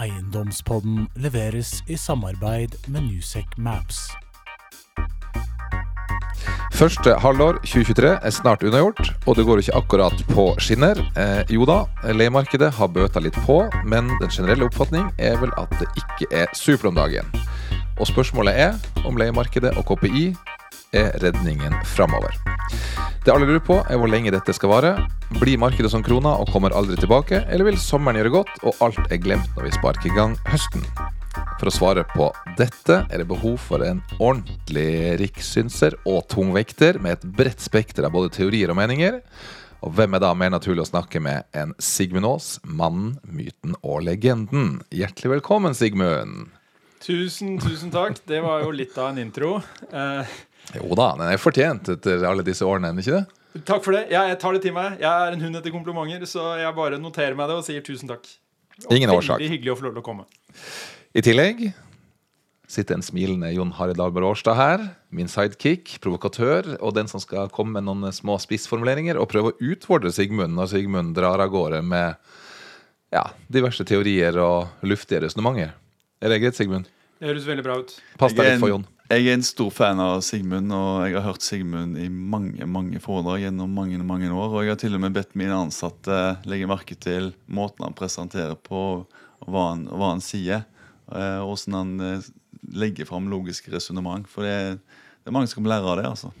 Eiendomspodden leveres i samarbeid med Newsec Maps. Første halvår 2023 er snart unnagjort, og det går ikke akkurat på skinner. Eh, jo da, leiemarkedet har bøta litt på, men den generelle oppfatning er vel at det ikke er supert om dagen. Og spørsmålet er om leiemarkedet og KPI er redningen framover. Det alle lurer på, er hvor lenge dette skal vare. Blir markedet som krona og kommer aldri tilbake, eller vil sommeren gjøre godt og alt er glemt når vi sparker i gang høsten? For å svare på dette er det behov for en ordentlig rikssynser og tungvekter med et bredt spekter av både teorier og meninger. Og hvem er da mer naturlig å snakke med enn Sigmund Aas, mannen, myten og legenden? Hjertelig velkommen, Sigmund. Tusen, tusen takk. Det var jo litt av en intro. Eh, jo da, den er fortjent etter alle disse årene, er den ikke det? Takk for det. Jeg, jeg tar det til meg. Jeg er en hund etter komplimenter, så jeg bare noterer meg det og sier tusen takk. Og Ingen årsak. Veldig hyggelig å få lov til å komme. I tillegg sitter en smilende Jon Harry Dahlberg Årstad her. Min sidekick, provokatør, og den som skal komme med noen små spissformuleringer og prøve å utfordre Sigmund når Sigmund drar av gårde med ja, diverse teorier og luftige resonnementer. Er det greit, Sigmund? Det høres veldig bra ut. Pass deg litt for Jon. Jeg er en stor fan av Sigmund, og jeg har hørt Sigmund i mange mange foredrag gjennom mange mange år. Og jeg har til og med bedt mine ansatte legge merke til måten han presenterer på, og hva han, hva han sier. Eh, og hvordan han eh, legger fram logiske resonnement. For det, det, er mange som kan lære av det. altså.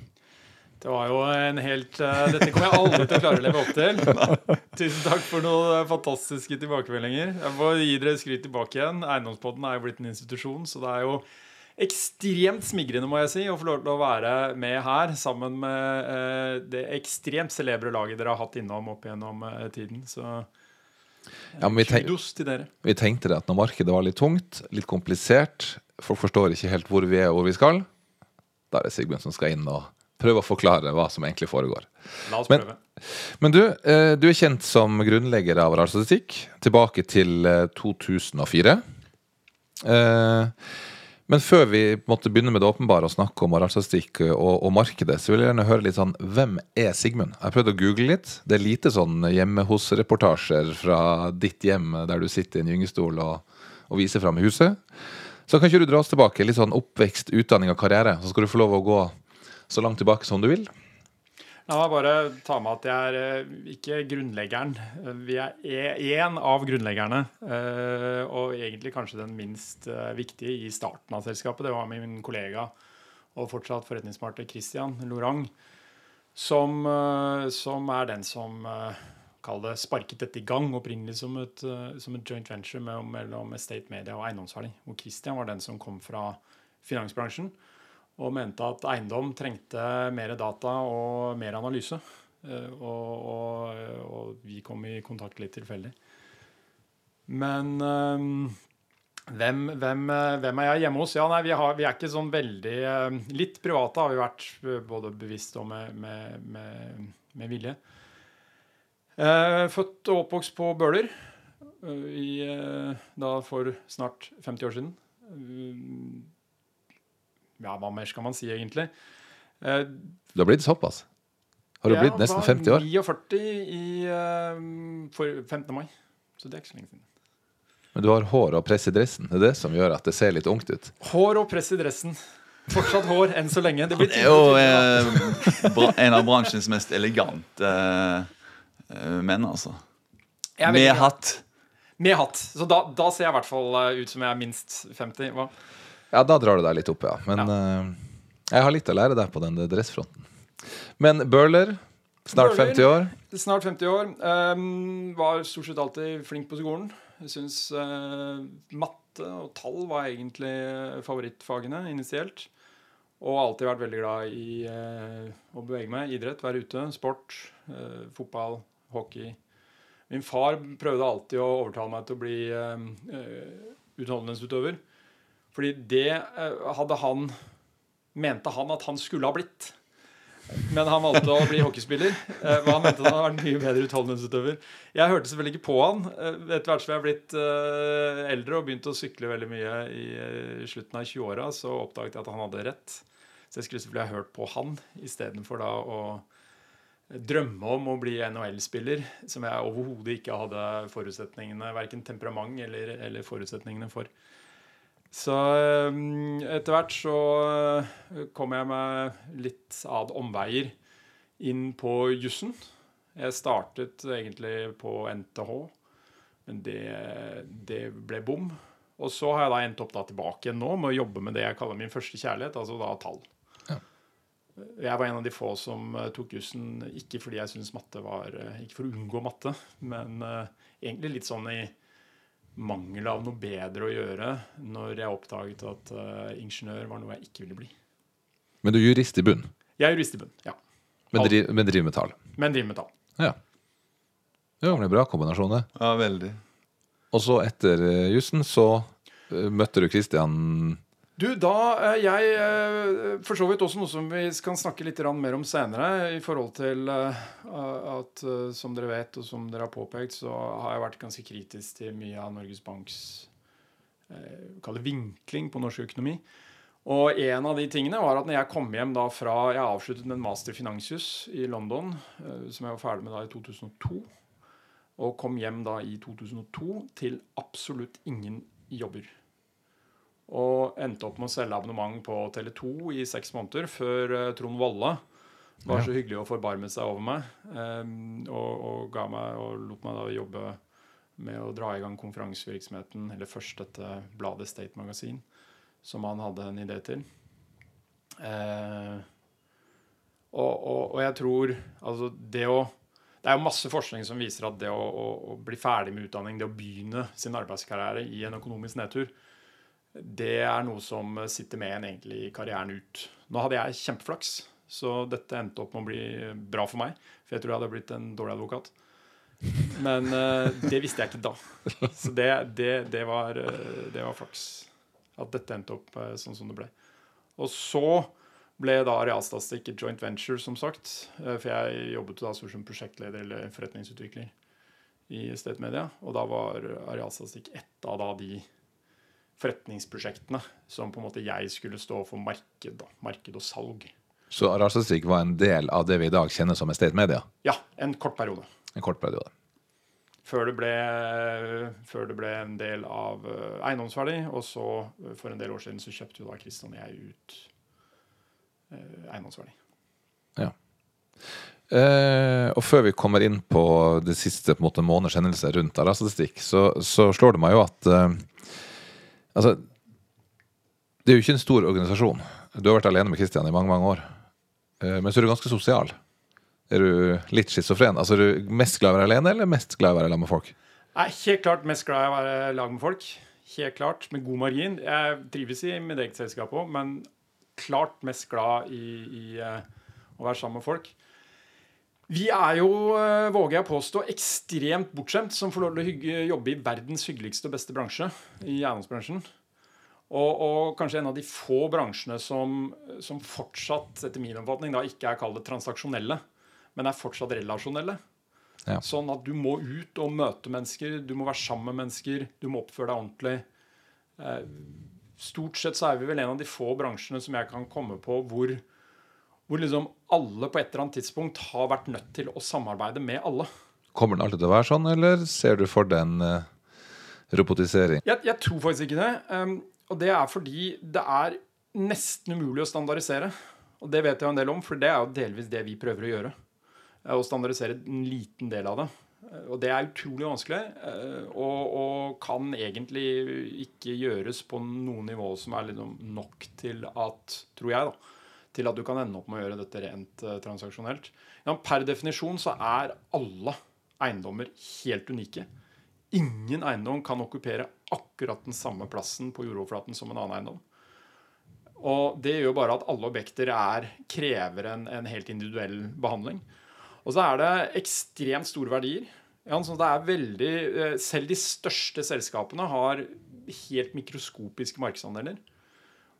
Det var jo en helt uh, Dette kommer jeg aldri til å klare å leve opp til. Tusen takk for noen fantastiske tilbakemeldinger. Jeg får gi dere skryt tilbake igjen. Eiendomspodden er jo blitt en institusjon, så det er jo ekstremt smigrende må jeg si, å få lov til å være med her sammen med eh, det ekstremt celebre laget dere har hatt innom opp gjennom eh, tiden. Så ja, vi, tenk, vi tenkte det at når markedet var litt tungt, litt komplisert, folk forstår ikke helt hvor vi er og hvor vi skal, da er det Sigbjørn som skal inn og prøve å forklare hva som egentlig foregår. La oss prøve. Men, du, eh, du er kjent som grunnlegger av Rarstatistikk tilbake til 2004. Eh, men før vi måtte begynne med det åpenbare og snakke om moralstatistikk og, og, markedet, så vil jeg gjerne høre litt sånn Hvem er Sigmund? Jeg prøvde å google litt. Det er lite sånn hjemme hos-reportasjer fra ditt hjem der du sitter i en gyngestol og, og viser fram huset. Så kan ikke du dra oss tilbake? Litt sånn oppvekst, utdanning og karriere. Så skal du få lov å gå så langt tilbake som du vil. La meg bare ta med at jeg er eh, ikke grunnleggeren. Vi er én av grunnleggerne. Eh, og egentlig kanskje den minst eh, viktige i starten av selskapet. Det var min kollega og fortsatt forretningspartner Christian Lorang. Som, som er den som det, sparket dette i gang, opprinnelig som et, som et joint venture mellom Estate Media og Eiendomsverdi. Hvor Christian var den som kom fra finansbransjen og mente at eiendom trengte mer data og mer analyse. Eh, og, og, og vi kom i kontakt litt tilfeldig. Men um, hvem, hvem, hvem, er jeg hjemme hos? Ja, nei, vi, har, vi, er ikke sånn veldig Litt private har vi vært både bevisst og med, med, med, med vilje. Født og oppvokst på Bøler i, da for snart 50 år siden ja, hva mer skal man si, egentlig? Uh, du har blitt såpass? Har du blitt nesten 50 år? Jeg var 49 i, uh, for 15. mai. Så det er ikke så lenge siden. Men du har hår og press i dressen. Det er det som gjør at det ser litt ungt ut. Hår og press i dressen. Fortsatt hår enn så lenge. Det, blir er jo eh, en av bransjens mest elegante eh, menn, altså. Med hatt. Med hatt. Så da, da, ser jeg i hvert fall eh, ut som jeg er minst 50. Hva? Ja, da drar du deg litt opp, ja. Men ja. Uh, jeg har litt å lære deg på den dressfronten. Men Bøhler snart Burler, 50 år. Snart 50 år. Um, var stort sett alltid flink på skolen. Jeg syns uh, matte og tall var egentlig favorittfagene initielt. Og alltid vært veldig glad i uh, å bevege meg. Idrett, være ute, sport, uh, fotball, hockey. Min far prøvde alltid å overtale meg til å bli uh, utholdenhetsutøver. Fordi det eh, hadde han Mente han at han skulle ha blitt. Men han valgte å bli hockeyspiller. Hva han mente han hadde vært mye bedre utholdenhetsutøver. Jeg hørte selvfølgelig ikke på han. Eh, etter hvert som jeg har blitt eldre og begynt å sykle veldig mye i slutten av 20-åra, så oppdaget jeg at han hadde rett. Så jeg skulle selvfølgelig ha hørt på han istedenfor da å drømme om å bli NHL-spiller, som jeg overhodet ikke hadde forutsetningene, verken temperament eller, eller forutsetningene for. Så um, etter hvert så uh, kom jeg meg litt ad omveier inn på jussen. Jeg startet egentlig på NTH, men det, det ble bom. Og så har jeg da endt opp da tilbake igjen nå med å jobbe med det jeg kaller min første kjærlighet, altså da tall. Jeg var en av de få som uh, tok jussen ikke fordi jeg syntes matte var uh, Ikke for å unngå matte, men egentlig litt sånn i mangel av noe bedre å gjøre når jeg oppdaget at ingeniør var noe jeg ikke ville bli. Men du er jurist i bunn? Jeg er jurist i bunn, ja. Men, driv, men driver med tall? Men driver med tall. Ja. Det var en bra kombinasjon, det. Ja, veldig. Og så etter jussen så møtte du Kristian du, da er jeg eh, for så vidt også noe som vi kan snakke litt mer om senere. I forhold til eh, at, eh, som dere vet, og som dere har påpekt, så har jeg vært ganske kritisk til mye av Norges Banks kall vinkling på norsk økonomi. Og en av de tingene var at når jeg kom hjem da fra Jeg avsluttet med en master i finansjus i London, som jeg var ferdig med da i 2002. Og kom hjem da i 2002 til absolutt ingen jobber. Og endte opp med å selge abonnement på Tele2 i seks måneder før uh, Trond Valle var ja. så hyggelig å forbarme seg over meg um, og, og, ga meg og lot meg da jobbe med å dra i gang konferansevirksomheten, eller først dette bladet State Magasin, som han hadde en idé til. Uh, og, og, og, jeg tror altså det å det er jo masse forskning som viser at det å, å, å bli ferdig med utdanning, det å begynne sin arbeidskarriere i en økonomisk nedtur, det er noe som sitter med en egentlig i karrieren ut. Nå hadde jeg kjempeflaks, så dette endte opp med å bli bra for meg. For jeg tror jeg hadde blitt en dårlig advokat. Men uh, det visste jeg ikke da. Så det, det, det, var, uh, det, var, flaks. At dette endte opp uh, sånn som det ble. Og så ble da Arealstatistikk joint venture, som sagt. for jeg jobbet da som prosjektleder eller forretningsutvikler i State Media. Og da var Arealstatistikk ett av da de forretningsprosjektene som på en måte jeg skulle stå for marked, da, marked og salg. Så Aralstatistikk var en del av det vi i dag kjenner som Estate Media? Ja, en kort periode. En kort periode. Før det ble, før det ble en del av uh, eiendomsverdi, og så uh, for en del år siden så kjøpte jo da Kristian og jeg ut uh, eiendomsverdi. Ja. Eh, og før vi kommer inn på det siste på en måte, måneders hendelser rundt Aralstatistikk, så, så slår det meg jo at Altså, det er jo ikke en stor organisasjon. Du har vært alene med Kristian i mange mange år. Eh, men så er du ganske sosial. Er du litt schizofren? Altså, er du mest glad i å være alene, eller mest glad i å være sammen med folk? Er helt klart mest glad i å være lag med folk. Helt klart, med god margin. Jeg trives i mitt eget selskap òg, men klart mest glad i, i uh, å være sammen med folk. Vi er jo, uh, våger jeg påstå, ekstremt bortskjemt som får lov til å jobbe i verdens hyggeligste og beste bransje, i eiendomsbransjen. Og, og, kanskje en av de få bransjene som, som fortsatt, etter min oppfatning, da ikke er kalt transaksjonelle, men er fortsatt relasjonelle. Ja. Sånn at du må ut og møte mennesker, du må være sammen med mennesker, du må oppføre deg ordentlig. Eh, stort sett så er vi vel en av de få bransjene som jeg kan komme på hvor, hvor liksom alle på et eller annet tidspunkt har vært nødt til å samarbeide med alle. Kommer den alltid til å være sånn, eller ser du for den en uh, robotisering? Jeg, jeg, tror faktisk ikke det. Um, og det er fordi det er nesten umulig å standardisere. Og det vet jeg en del om, for det er jo delvis det vi prøver å gjøre. Å standardisere en liten del av det. Og det er utrolig vanskelig, eh, og, og kan egentlig ikke gjøres på noe nivå som er liksom nok til at, tror jeg, da, til at du kan ende opp med å gjøre dette rent uh, transaksjonelt. Ja, per definisjon så er alle eiendommer helt unike. Ingen eiendom kan okkupere akkurat den samme plassen på jordoverflaten som en annen eiendom. Og det gjør bare at alle objekter er, krever en, en, helt individuell behandling. Og så er det ekstremt store verdier. Ja, så det er veldig, eh, selv de største selskapene har helt mikroskopiske markedsandeler.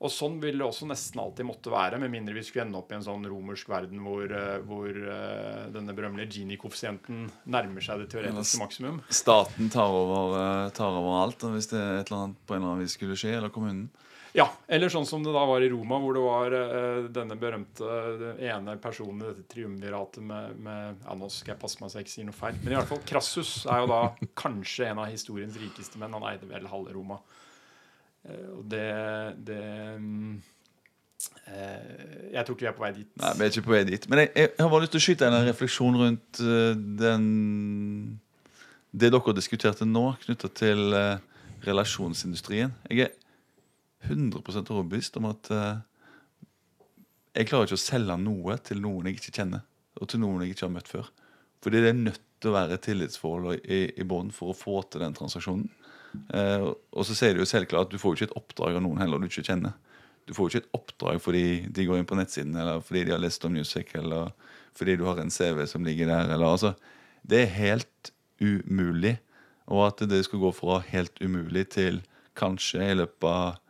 Og sånn vil det også nesten alltid måtte være, med mindre vi skulle ende opp i en sånn romersk verden hvor, eh, hvor eh, denne berømmelige Gini-koeffisienten nærmer seg det teoretiske maksimum. Staten tar over, eh, tar over alt hvis det er et eller annet på en eller annen vis skulle skje, eller kommunen. Ja, eller sånn som det da var i Roma, hvor det var eh, denne berømte den ene personen i dette triumviratet med, med ja, Nå skal jeg passe meg så jeg ikke sier noe feil. Men i hvert fall Krassus er jo da kanskje en av historiens rikeste menn. Han eide vel halve Roma. Eh, og det, det eh, Jeg tror ikke vi er på vei dit. Nei, vi er ikke på vei dit. Men jeg, jeg har bare lyst til å skyte en refleksjon rundt eh, den det dere diskuterte nå, knytta til eh, relasjonsindustrien. Jeg er 100 overbevist om at eh, jeg klarer ikke å selge noe til noen jeg ikke kjenner, og til noen jeg ikke har møtt før. Fordi det er nødt til å være tillitsforhold i, i bånn for å få til den transaksjonen. Eh, og så ser du jo selvklart at du får jo ikke et oppdrag av noen heller du ikke kjenner. Du får jo ikke et oppdrag fordi de går inn på nettsiden, eller fordi de har lest om Music, eller fordi du har en CV som ligger der. Eller, altså, det er helt umulig. Og at det skal gå fra helt umulig til kanskje i løpet av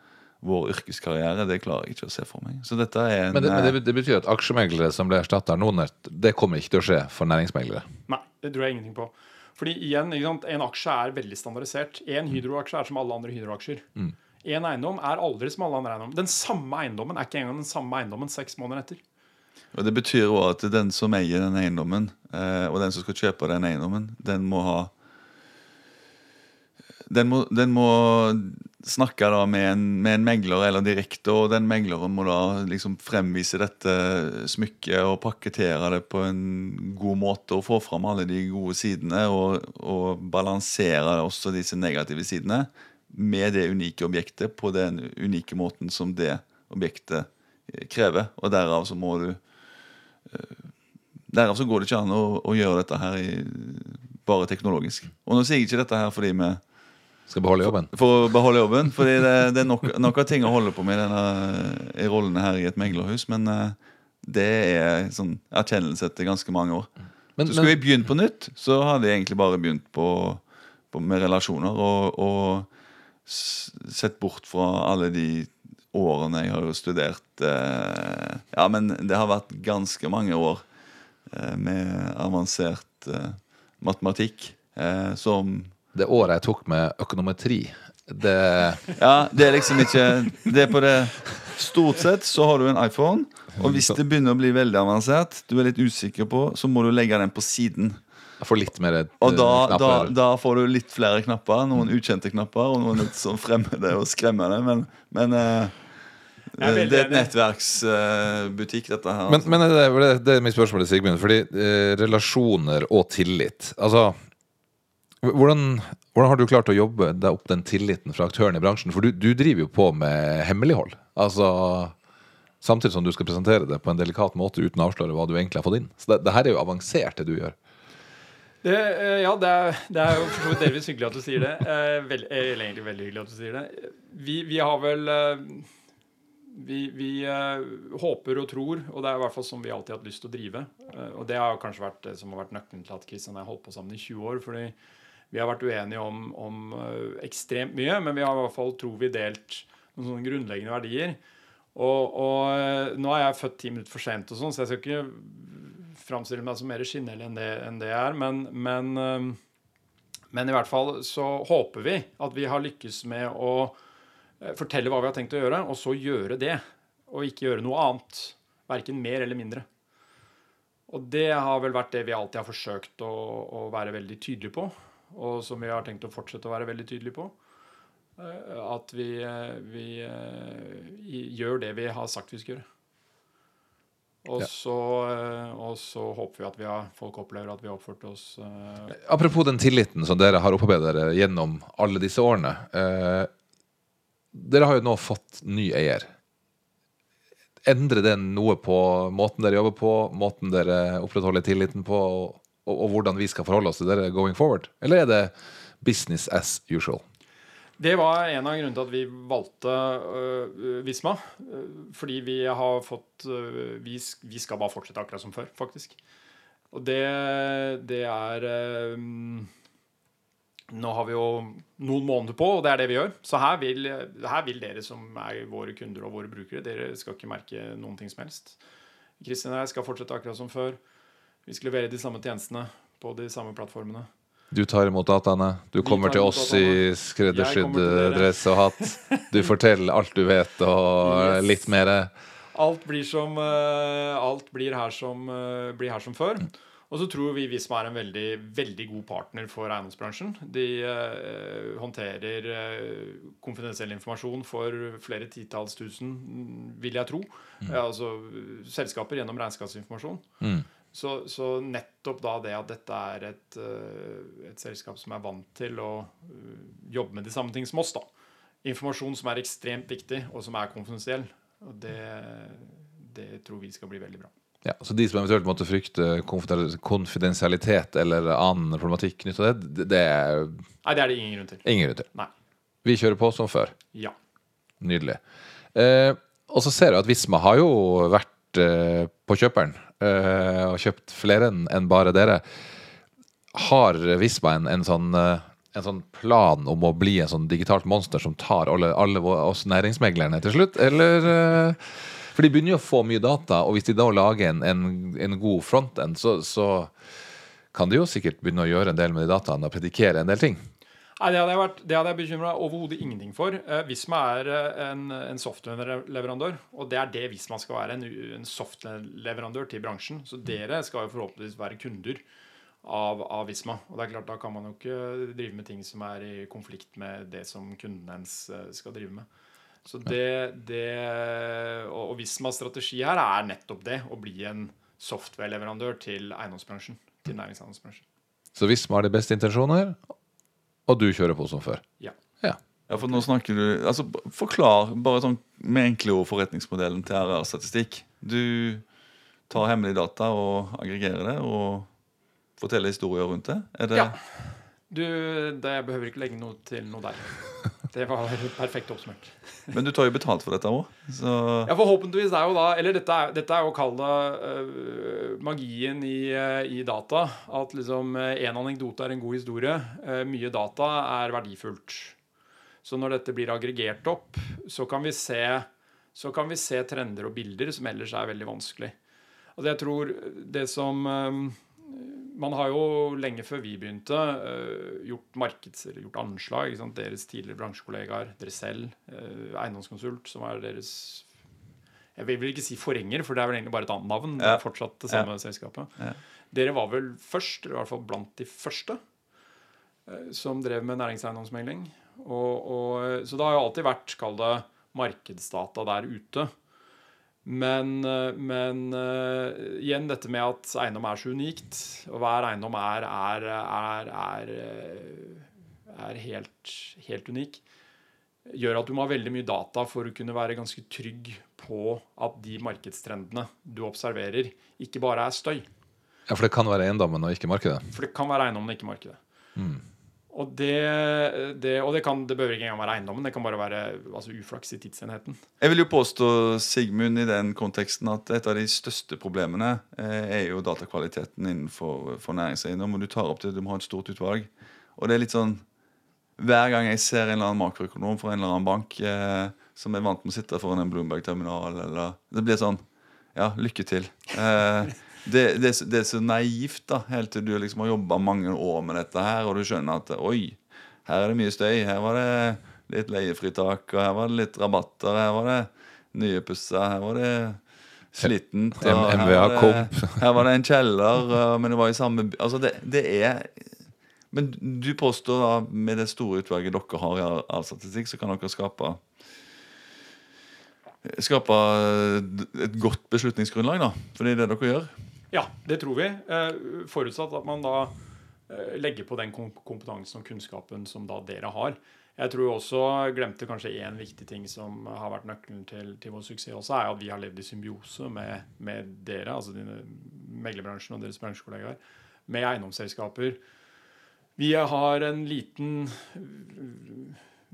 vår yrkeskarriere, det klarer jeg ikke å se for meg. Så dette er en Men, det, men eh, det, det betyr at aksjemeglere som ble erstatta av Nordnett, det kommer ikke til å skje for næringsmeglere? Nei, det tror jeg ingenting på. Fordi igjen, En aksje er veldig standardisert. En Hydro-aksje er som alle andre Hydro-aksjer. En eiendom er aldri som alle andre eiendom. Den samme eiendommen er ikke engang den samme eiendommen seks måneder etter. Og Det betyr også at den som eier den eiendommen, eh, og den som skal kjøpe den eiendommen, den må ha Den må, den må snakke da med en, med en megler eller direkte, og den megleren må da liksom fremvise dette smykket og pakkettere det på en god måte og få fram alle de gode sidene og, og balansere også disse negative sidene med det unike objektet på den unike måten som det objektet eh, krever. Og derav så må du eh, Derav så går det ikke an å, å gjøre dette her i, bare teknologisk. Og nå sier jeg ikke dette her fordi vi Skal beholde jobben? for å beholde jobben. Fordi det, det er nok, nok av ting å holde på med i denne i rollene her i et meglerhus. Men eh, det er sånn erkjennelse etter ganske mange år. Men, Så skulle men, jeg begynt på nytt, så hadde jeg egentlig bare begynt på, på med relasjoner. Og, og sett bort fra alle de årene jeg har studert eh, Ja, men det har vært ganske mange år eh, med avansert eh, matematikk eh, som det året jeg tok med økonometri, det Ja, det er liksom ikke Det er på det Stort sett så har du en iPhone, og hvis det begynner å bli veldig avansert, du er litt usikker på, så må du legge den på siden. Får litt mer eh, Og da, da, da får du litt flere knapper. Noen ukjente knapper, og noen litt sånn fremmede og skremmende. Men, men eh, det er et nettverksbutikk, dette her. Men, men det, det, det er mitt spørsmål til Sigmund. Fordi eh, relasjoner og tillit Altså hvordan, hvordan har du klart å jobbe deg opp den tilliten fra aktørene i bransjen? For du, du driver jo på med hemmelighold. Altså Samtidig som du skal presentere det på en delikat måte uten å avsløre hva du egentlig har fått inn. Så det, det her er jo avansert, det du gjør. Det, eh, ja, det er, det er jo for så vidt delvis hyggelig at du sier det. Eh, vel, eller egentlig veldig hyggelig at du sier det. Vi, vi har vel eh, Vi, vi håper og tror, og det er i hvert fall som vi alltid har hatt lyst til å drive. Og det har kanskje vært det som har vært nøkkelen til at Kristian og jeg har holdt på sammen i 20 år. fordi vi har vært uenige om, om eh, ekstremt mye, men vi har i hvert fall, tror vi, delt noen sånne grunnleggende verdier. Og, og eh, nå er jeg født ti minutter for sent, og sånn, så jeg skal ikke framstille meg som mer skinnhellig enn enn det jeg er. Men, men, eh, men i hvert fall så håper vi at vi har lykkes med å fortelle hva vi har tenkt å gjøre, og så gjøre det. Og ikke gjøre noe annet. Verken mer eller mindre. Og det har vel vært det vi alltid har forsøkt å, å være veldig tydelige på. Og som vi har tenkt å fortsette å være veldig tydelige på. Eh, At vi, eh, vi eh, gjør det vi har sagt vi skal gjøre. Og, Ja. så, og så håper vi at vi har, folk opplever at vi har oppført oss Apropos den tilliten som dere har opparbeidet dere gjennom alle disse årene. Dere har jo nå fått ny eier. Endrer det noe på måten dere jobber på, måten dere opprettholder tilliten på, og, og, og hvordan vi skal forholde oss til dere going forward? Eller er det business as usual? Det var en av grunnene til at vi valgte uh, Visma. Uh, fordi vi har fått uh, vi, vi skal bare fortsette akkurat som før, faktisk. Og det, det er Nå har vi jo noen måneder på, og det er det vi gjør. Så her vil, her vil dere som er våre kunder og våre brukere, dere skal ikke merke noen ting som helst. Kristin og jeg skal fortsette akkurat som før. Vi skal levere de samme tjenestene på de samme plattformene. Du tar imot dataene. Du Vi kommer til oss i skreddersydd dress og hatt. Du forteller alt du vet, og Yes. litt mer. Alt blir, som, eh, alt blir, her, som, eh, blir her som før. Og så tror vi Visma er en veldig, veldig god partner for eiendomsbransjen. De uh, håndterer uh, konfidensiell informasjon for flere titalls tusen, mm, vil jeg tro. Ja, altså eh, selskaper gjennom regnskapsinformasjon. Mm. Så, så nettopp da det at dette er et, eh, et selskap som er vant til å eh, jobbe med de samme ting som oss, da. Informasjon som er ekstremt viktig, og som er konfidensiell. Og det, det tror vi skal bli veldig bra. Ja, så de som eventuelt måtte frykte konfidensialitet eller annen problematikk knytta til det, det er Nei, det er det ingen grunn til. ingen grunn til. Nei. Vi kjører på som før. Ja. Nydelig. Eh, og så ser jeg at Visma har jo vært eh, på kjøperen og kjøpt flere enn bare dere. Har Visma en, en, sånn, eh, en sånn plan om å bli en sånn digitalt monster som tar alle, alle oss næringsmeglerne til slutt, eller eh, For de begynner jo å få mye data, og hvis de da lager en, en god frontend, så, så kan de jo sikkert begynne å gjøre en del med de dataene og predikere en del ting. Nei, Det hadde jeg, vært, det hadde jeg bekymra overhodet ingenting for. Eh, Visma er eh, en, en software-leverandør, og det er det Visma skal være. En, en software-leverandør til bransjen. Så dere skal jo forhåpentligvis være kunder av, av Visma. Og det er klart, da kan man jo ikke drive med ting som er i konflikt med det som kunden ens eh, skal drive med. Så det, det Og, og Vismas strategi her er nettopp det. Å bli en software-leverandør til eiendomsbransjen. Til næringseiendomsbransjen. Så Visma har de beste intensjoner, og du kjører på som før. Ja. Ja. Ja, for nå snakker du altså Forklar bare sånn med enkle ord forretningsmodellen til RR-statistikk. Du tar hemmelige data og aggregerer det og forteller historier rundt det. Er det Ja. Du, det behøver ikke legge noe til noe der. Det var perfekt oppsummert. Men du tar jo betalt for dette òg. Så Ja, forhåpentligvis er jo da Eller dette er, dette er jo å kalle det uh, magien i, uh, i data. At liksom én anekdote er en god historie. Mye data er verdifullt. Så når dette blir aggregert opp, så kan vi se, så kan vi se trender og bilder som ellers er veldig vanskelig. Altså jeg tror det som Man har jo lenge før vi begynte, øh, gjort markeds, eller gjort anslag. Deres tidligere bransjekollegaer, dere selv, øh, Eiendomskonsult, som er deres Jeg vil ikke si forhenger, for det er vel egentlig bare et annet navn. Det Ja. er fortsatt det samme selskapet. Ja. Dere var vel først, eller i hvert fall blant de første, eh, som drev med næringseiendomsmegling. Og, og, så det har jo alltid vært, kall det, markedsdata der ute. Men, eh, men uh, igjen dette med at eiendom er så unikt, og hver eiendom er, er, er, er, eh, er helt, helt unik, gjør at du må ha veldig mye data for å kunne være ganske trygg på at de markedstrendene du observerer, ikke bare er støy. Ja, For det kan være eiendommen og ikke markedet. For det kan være eiendommen, og ikke markedet. Og, det, det, og det, kan, det behøver ikke engang være eiendommen, det kan bare være altså, uflaks i tidsenheten. Jeg vil jo påstå, Sigmund, i den konteksten at et av de største problemene eh, er jo datakvaliteten innenfor for næringseiendom. Og du tar opp det, du må ha et stort utvalg. Og det er litt sånn Hver gang jeg ser en eller annen makroøkonom fra en eller annen bank eh, som er vant med å sitte foran en Bloomberg-terminal, eller Det blir sånn Ja, lykke til. Eh, det, det, det er så naivt, da, helt til du liksom har jobba mange år med dette her, og du skjønner at oi, her er det mye støy. Her var det litt leiefritak, og her var det litt rabatter. Her var det nye pusser, her var det slitent. og her var det- Her var det en kjeller, men det var i samme by Altså, det, det er Men du påstår da, med det store utvalget dere har i all statistikk, så kan dere skape Skape et godt beslutningsgrunnlag, da. For det er det dere gjør. Ja, det tror vi. Eh, forutsatt at man da eh, legger på den kompetansen og kunnskapen som da dere har. Jeg tror også, glemte kanskje én viktig ting som har vært nøkkelen til, til vår suksess også, er at vi har levd i symbiose med, med dere, altså dine meglerbransjen og deres bransjekollegaer, med eiendomsselskaper. Vi har en liten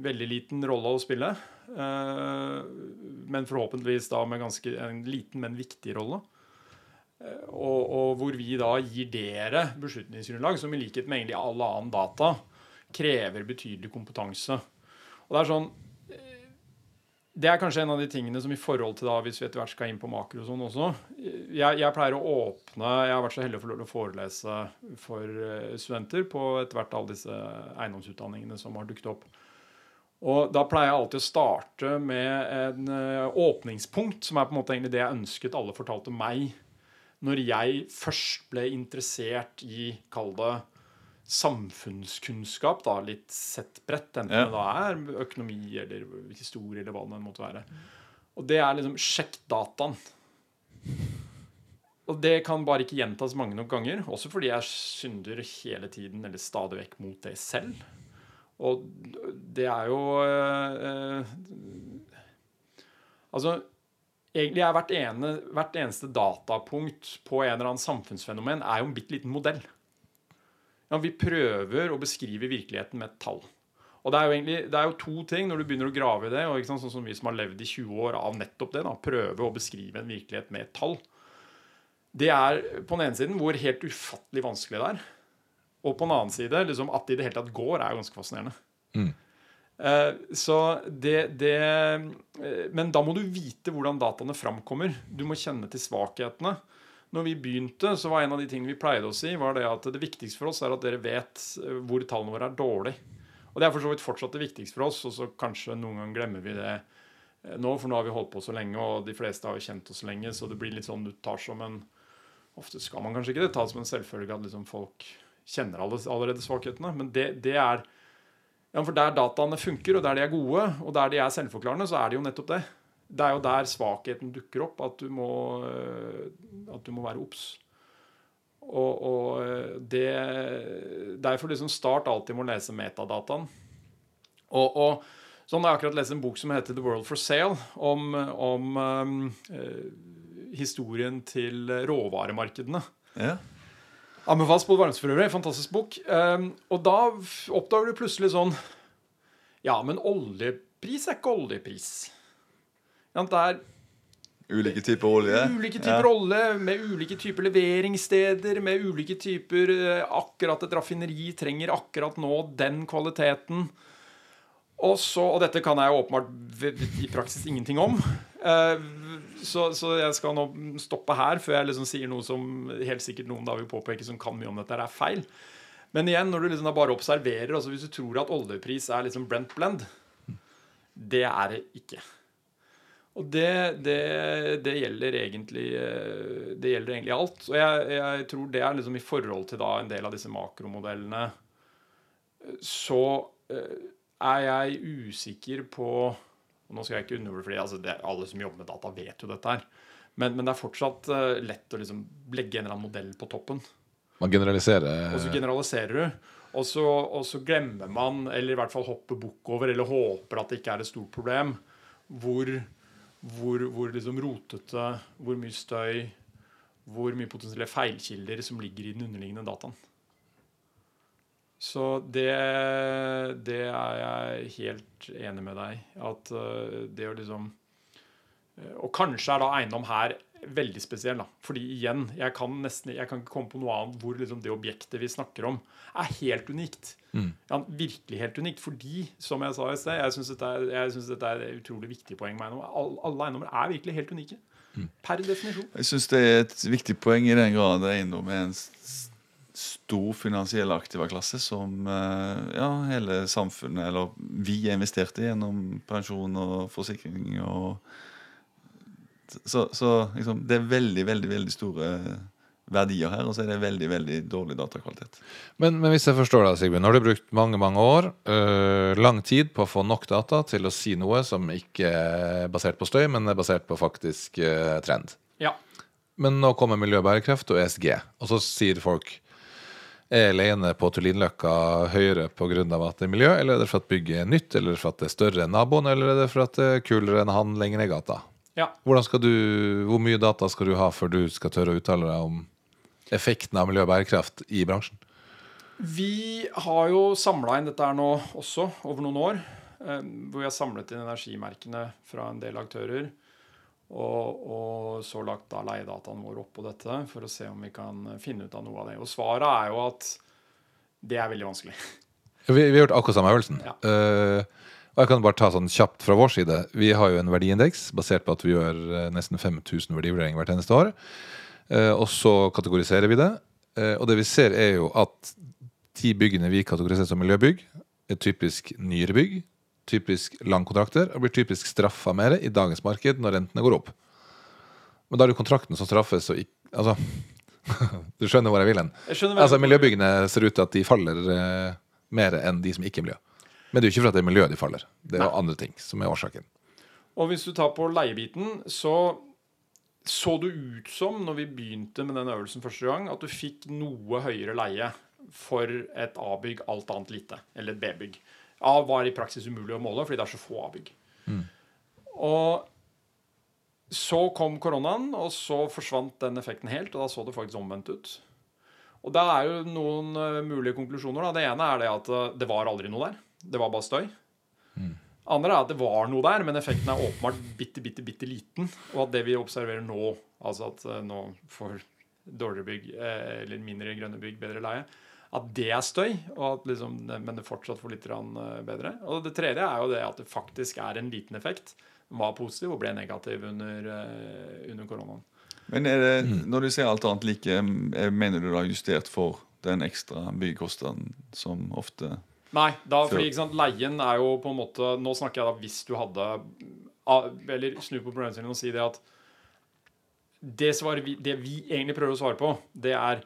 Veldig liten rolle å spille. eh, Men forhåpentligvis da med ganske en liten, men viktig rolle. Eh, Og, og hvor vi da gir dere beslutningsgrunnlag, som i likhet med egentlig all annen data krever betydelig kompetanse. Og det er sånn eh, det er kanskje en av de tingene som i forhold til da, hvis vi etter hvert skal inn på makro og sånn også jeg, jeg, pleier å åpne Jeg har vært så heldig å få lov til å forelese for eh, studenter på etter hvert alle disse eiendomsutdanningene som har dukket opp. Og da pleier jeg alltid å starte med en åpningspunkt, som er på en måte egentlig det jeg ønsket alle fortalte meg når jeg først ble interessert i, kall det, samfunnskunnskap, da, litt sett bredt, enten ja. det er økonomi eller historie eller hva det måtte være. Og det er liksom sjekk dataen. Og det kan bare ikke gjentas mange nok ganger, også fordi jeg synder hele tiden, eller stadig vekk, mot det selv. Og det er jo øh, Altså, egentlig er hvert, ene, hvert, eneste datapunkt på en eller annen samfunnsfenomen er jo en bitte liten modell. Ja, vi prøver å beskrive virkeligheten med et tall. Og det er jo egentlig, det er jo to ting når du begynner å grave i det, og sånn som vi som har levd i 20 år av nettopp det, da, prøve å beskrive en virkelighet med et tall. Det er på den ene siden hvor helt ufattelig vanskelig det er. Og på den annen side, liksom, at det i det hele tatt går, er jo ganske fascinerende. Mm. Uh, så det, det uh, Men da må du vite hvordan dataene framkommer. Du må kjenne til svakhetene. Når vi begynte, så var en av de tingene vi pleide å si, var det at det viktigste for oss er at dere vet uh, hvor tallene våre er dårlige. Og det er for så vidt fortsatt det viktigste for oss, og så kanskje noen ganger glemmer vi det nå, for nå har vi holdt på så lenge, og de fleste har jo kjent oss lenge, så det blir litt sånn du tar som en Ofte skal man kanskje ikke det, ta som en selvfølge at liksom folk kjenner allerede svakhetene. Men det, det er ja, For der dataene funker, og der de er gode, og der de er selvforklarende, så er det jo nettopp det. Det er jo der svakheten dukker opp, at du må, øh, at du må være obs. Og, og, øh, det Derfor liksom start alltid med å lese metadataen. Og, og sånn har jeg akkurat lest en bok som heter The World for Sale, om, om um, historien til råvaremarkedene. Ja. Anbefales på Varmes for øvrig. Fantastisk bok. Um, og da oppdager du plutselig sånn Ja, men oljepris er ikke oljepris. Ja, det er Ulike typer olje? Ulike typer ja. olje, med ulike typer leveringssteder, med ulike typer eh, Akkurat et raffineri trenger akkurat nå den kvaliteten. Og, så, og dette kan jeg åpenbart i praksis ingenting om. Uh, så, så, jeg skal nå stoppe her før jeg liksom sier noe som helt sikkert noen da vil påpeke som kan mye om dette, er feil. Men igjen, når du liksom bare observerer altså Hvis du tror at oljepris er liksom Brent Blend Det er det ikke. Og det, det, det, gjelder egentlig Det gjelder egentlig alt. Og jeg, jeg, tror det er liksom i forhold til da en del av disse makromodellene Så eh, er jeg usikker på og nå skal jeg ikke undervurdere, fordi altså, Alle som jobber med data, vet jo dette her. Men, men det er fortsatt uh, lett å liksom legge en eller annen modell på toppen. Man generaliserer. Og så generaliserer du. Og så, og så, glemmer man, eller i hvert fall hopper bukk over, eller håper at det ikke er et stort problem, hvor, hvor, hvor liksom rotete, hvor mye støy, hvor mye potensielle feilkilder som ligger i den underliggende dataen. Så det, det, er jeg helt enig med deg At uh, det å liksom uh, Og kanskje er da eiendom her veldig spesiell. da Fordi igjen, jeg kan nesten Jeg kan ikke komme på noe annet hvor liksom det objektet vi snakker om, er helt unikt. Mm. Ja, virkelig helt unikt. Fordi, som jeg sa i sted, jeg syns dette, dette, er et utrolig viktig poeng med eiendom. Alle, alle eiendommer er virkelig helt unike. Mm. Per definisjon. Jeg syns det er et viktig poeng i den grad eiendom er en stor finansiell aktivaklasse som eh, ja, hele samfunnet, eller vi, investerte gjennom pensjon og forsikring. Og, så, så liksom, det er veldig, veldig, veldig store verdier her, og så er det veldig veldig dårlig datakvalitet. Men, men hvis jeg forstår deg, Sigbjørn, har du brukt mange mange år, øh, lang tid, på å få nok data til å si noe som ikke er basert på støy, men er basert på faktisk øh, trend. Ja. Men nå kommer miljøbærekraft og ESG, og så sier folk er leiene på Tullinløkka høyere pga. at det er miljø, eller er det for at bygget er nytt, eller for at det er større enn naboen, eller er det for at det er kulere enn han lenger ned i gata? Ja. Du, hvor mye data skal du ha før du skal tørre å uttale deg om effekten av miljø og bærekraft i bransjen? Vi har jo samla inn dette her nå også, over noen år. Eh, hvor vi har samlet inn energimerkene fra en del aktører. Og, og, så lagt da leiedataen vår oppå dette for å se om vi kan finne ut av noe av det. Og svaret er jo at det er veldig vanskelig. Vi, vi har gjort akkurat samme øvelsen. Ja. Uh, og jeg kan bare ta sånn kjapt fra vår side. Vi har jo en verdiindeks basert på at vi gjør eh, nesten 5000 verdivurderinger hvert eneste år. Uh, og så kategoriserer vi det. Uh, og det vi ser, er jo at de byggene vi kategoriserer som miljøbygg, er typisk nyere bygg, typisk langkontrakter, og blir typisk straffa mer i dagens marked når rentene går opp. Men da er det jo kontrakten som straffes, og ikke Altså, du skjønner hvor jeg vil hen? Altså, miljøbyggene ser ut til at de faller eh, mer enn de som ikke er miljø. Men det er jo ikke fordi det er miljøet de faller. Det er jo andre ting som er årsaken. Og hvis du tar på leiebiten, så så det ut som, når vi begynte med den øvelsen første gang, at du fikk noe høyere leie for et A-bygg, alt annet lite. Eller et B-bygg. A var i praksis umulig å måle, fordi det er så få A-bygg. Og så kom koronaen, og så forsvant den effekten helt, og da så det faktisk omvendt ut. Og da er jo noen eh, mulige konklusjoner. Da. Det ene er det at eh, det var aldri noe der. Det var bare støy. Andre er at det var noe der, men effekten er åpenbart bitte, bitte, bitte liten. Og at det vi observerer nå, altså at eh, nå får dårligere bygg eller mindre grønne bygg bedre leie, at det er støy, og at liksom, men det fortsatt får litt eh, bedre. Og det tredje er jo det at det faktisk er en liten effekt. Var positiv og ble negativ under, eh, under koronaen. Men er det, når du sier alt annet like, eh, mener du da justert for den ekstra byggekostnaden som ofte Nei, da, fordi ikke sant, leien er jo på en måte Nå snakker jeg da hvis du hadde ah, Eller snu på problemstillingen og si det at det, vi, det vi egentlig prøver å svare på, det er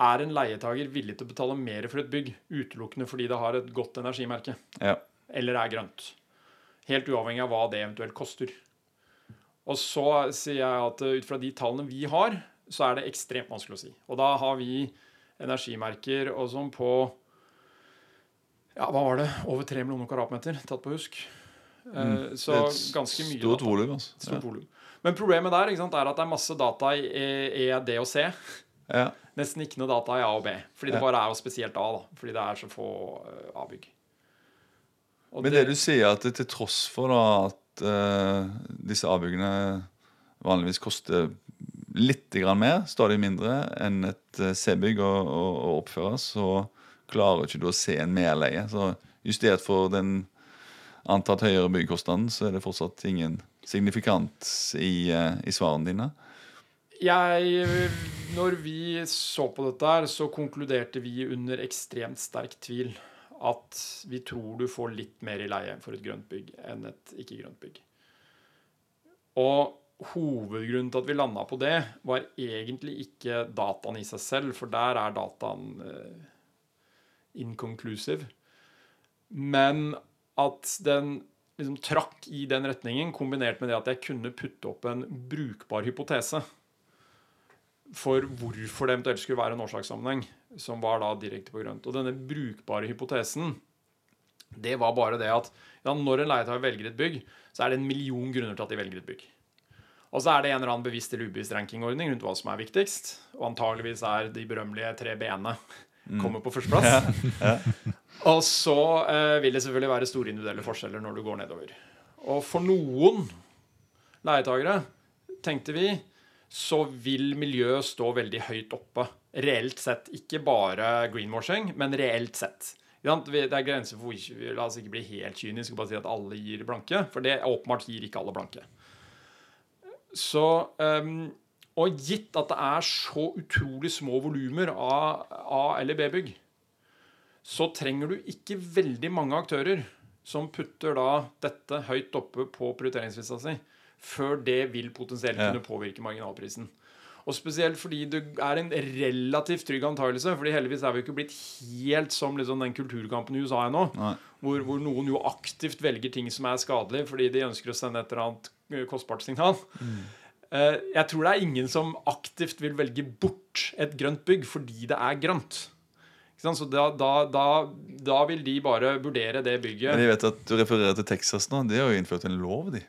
er en leietager villig til å betale mer for et bygg utelukkende fordi det har et godt energimerke, Ja. eller er grønt? Helt uavhengig av hva det eventuelt koster. Og så sier jeg at uh, ut fra de tallene vi har, så er det ekstremt vanskelig å si. Og da har vi energimerker og sånn på ja, hva var det? Over 3 millioner kvadratmeter, tatt på husk. Mm. så ganske mye. Stort volum, altså. Stort volum. Men problemet der sant, er at det er masse data i E, E, D og C. Ja. Nesten ikke noe data i A og B. Fordi det bare er jo spesielt A. da Fordi det er så få eh, A-bygg. Men det du sier, at det til tross for da at uh, disse avbyggene vanligvis koster litt grann mer, stadig mindre enn et eh, C-bygg å, å, å oppføre, så klarer ikke du å se en merleie. Så justert for den antatt høyere byggekostnaden, så er det fortsatt ingen signifikant i, i svarene dine. Jeg, når vi så på dette her, så konkluderte vi under ekstremt sterk tvil at vi tror du får litt mer i leie for et grønt bygg enn et ikke-grønt bygg. Og hovedgrunnen til at vi landa på det, var egentlig ikke dataen i seg selv, for der er dataen uh, inconclusive. Men at den liksom trakk i den retningen, kombinert med det at jeg kunne putte opp en brukbar hypotese for hvorfor det eventuelt skulle være en årsakssammenheng, som var da direkte på grønt. Og denne brukbare hypotesen, det var bare det at ja, når en leietager velger et bygg, så er det en million grunner til at de velger et bygg. Og så er det en eller annen bevisst eller ubevisst rankingordning rundt hva som er viktigst. Og antageligvis er de berømmelige tre b-ene kommer på førsteplass. Og så eh, vil det selvfølgelig være store individuelle forskjeller når du går nedover. Og for noen leietagere, tenkte vi, så vil miljøet stå veldig høyt oppe. Reelt sett. Ikke bare greenwashing, men reelt sett. Det er grenser for hvor La oss ikke bli helt kyniske og bare si at alle gir blanke, for det åpenbart gir ikke alle blanke. Så um, Og gitt at det er så utrolig små volumer av A- eller B-bygg, så trenger du ikke veldig mange aktører som putter da dette høyt oppe på prioriteringslista si, før det vil potensielt kunne påvirke marginalprisen. Og spesielt fordi det er en relativt trygg antakelse, fordi heldigvis er vi ikke blitt helt som liksom den kulturkampen i USA ennå, hvor, hvor noen jo aktivt velger ting som er skadelig fordi de ønsker å sende et eller annet eh, kostbart signal. Mm. Jeg tror det er ingen som aktivt vil velge bort et grønt bygg fordi det er grønt. Så da, da, da, da vil de bare vurdere det bygget. Men jeg vet at du refererer til Texas nå. De har jo innført en lov de,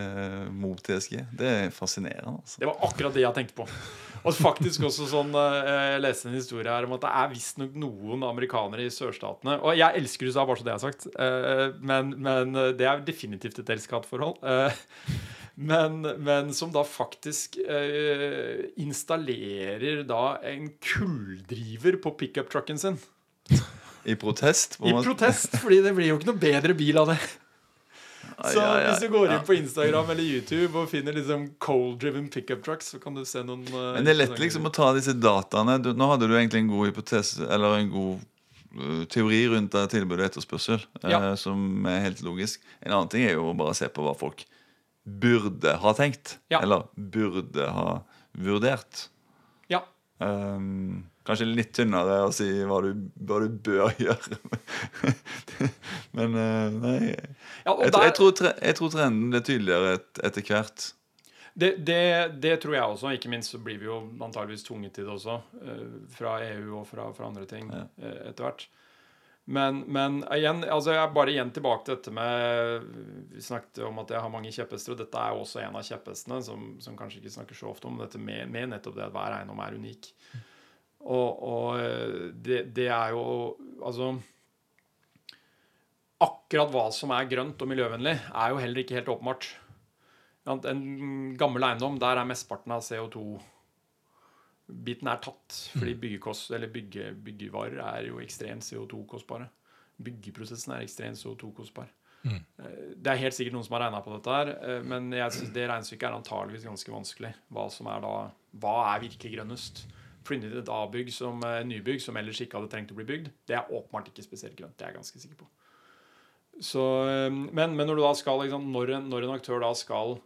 eh, mot TSG. Det er fascinerende. altså. Det var akkurat det jeg tenkte på. Og faktisk også sånn eh, Jeg leste en historie her om at det er visstnok noen amerikanere i sørstatene Og jeg elsker USA, bare så det er sagt, eh, men, men eh, det er definitivt et elsk-hat-forhold. Men, men som da faktisk installerer da en kulldriver på pickup-trucken sin. I protest? I protest, fordi det blir jo ikke noe bedre bil av det. Så hvis du går inn på Instagram eller YouTube og finner liksom coal-driven pickup trucks, så kan du se noen uh, Men det er lett liksom å ta disse dataene. Du, nå hadde du egentlig en god hypotese, eller en god uh, teori rundt tilbud og etterspørsel, eh, Ja. som er helt logisk. En annen ting er jo å bare se på hva folk burde ha tenkt. Ja. Eller burde ha vurdert. Ja. Um, kanskje litt tynnere å si hva du, hva du bør gjøre. Men uh, nei ja og jeg, der, jeg, tror jeg tror trenden blir tydeligere et, etter hvert. det, det, det tror jeg også. Ikke minst så blir vi jo antageligvis tvunget til det også. eh, fra EU og fra, fra andre ting Ja. eh, etter hvert. Men, men igjen, altså jeg er bare igjen tilbake til dette med Vi snakket om at jeg har mange kjepphester, og dette er jo også en av kjepphestene, som, som kanskje ikke snakker så ofte om, dette med, med nettopp det at hver eiendom er unik. Og, og eh, det, det er jo Altså Akkurat hva som er grønt og miljøvennlig, er jo heller ikke helt åpenbart. En gammel eiendom, der er mesteparten av CO2-biten er tatt. Fordi byggekost, eller bygge, byggevarer er jo ekstremt CO2-kostbare. Byggeprosessen er ekstremt CO2-kostbar. Mm. Det er helt sikkert noen som har regna på dette, her, eh, men jeg synes det regnestykket er antageligvis ganske vanskelig. Hva som er da, hva er virkelig grønnest? Inn et A-bygg som uh, nybygg som ellers ikke hadde trengt å bli bygd, det er åpenbart ikke spesielt grønt. Det er jeg ganske sikker på. Så, eh, men, men når, du da skal, liksom, når, en, når en aktør da skal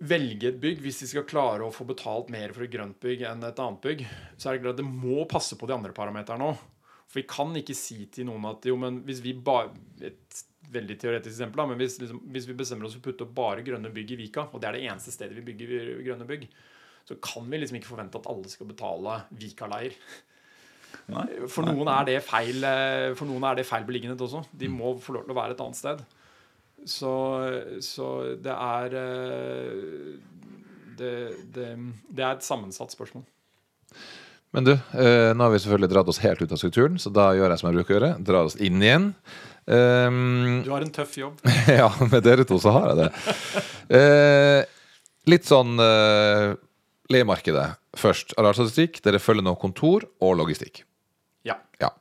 velge et bygg, hvis de skal klare å få betalt mer for et grønt bygg enn et annet bygg, så er det klart at det må passe på de andre parameterne òg. For vi kan ikke si til noen at jo, men hvis vi bare Et veldig teoretisk eksempel, da, men hvis, liksom, hvis vi bestemmer oss for å putte opp bare grønne bygg i Vika, og det er det eneste stedet vi bygger grønne bygg, så kan vi liksom ikke forvente at alle skal betale Vika-leier. For noen er det feil eh, For noen er det feil beliggenhet også. De må få lov til å være et annet sted. Så, så det er eh, det, det, det er et sammensatt spørsmål. Men du, eh, nå har vi selvfølgelig dratt oss helt ut av strukturen, så da gjør jeg som jeg bruker å gjøre. Drar oss inn igjen. Um, Du har en tøff jobb. ja, med dere to så har jeg det. Eh, litt sånn eh, leiemarkedet først. Arealstatistikk. Dere følger nå kontor og logistikk. Ja. Ja.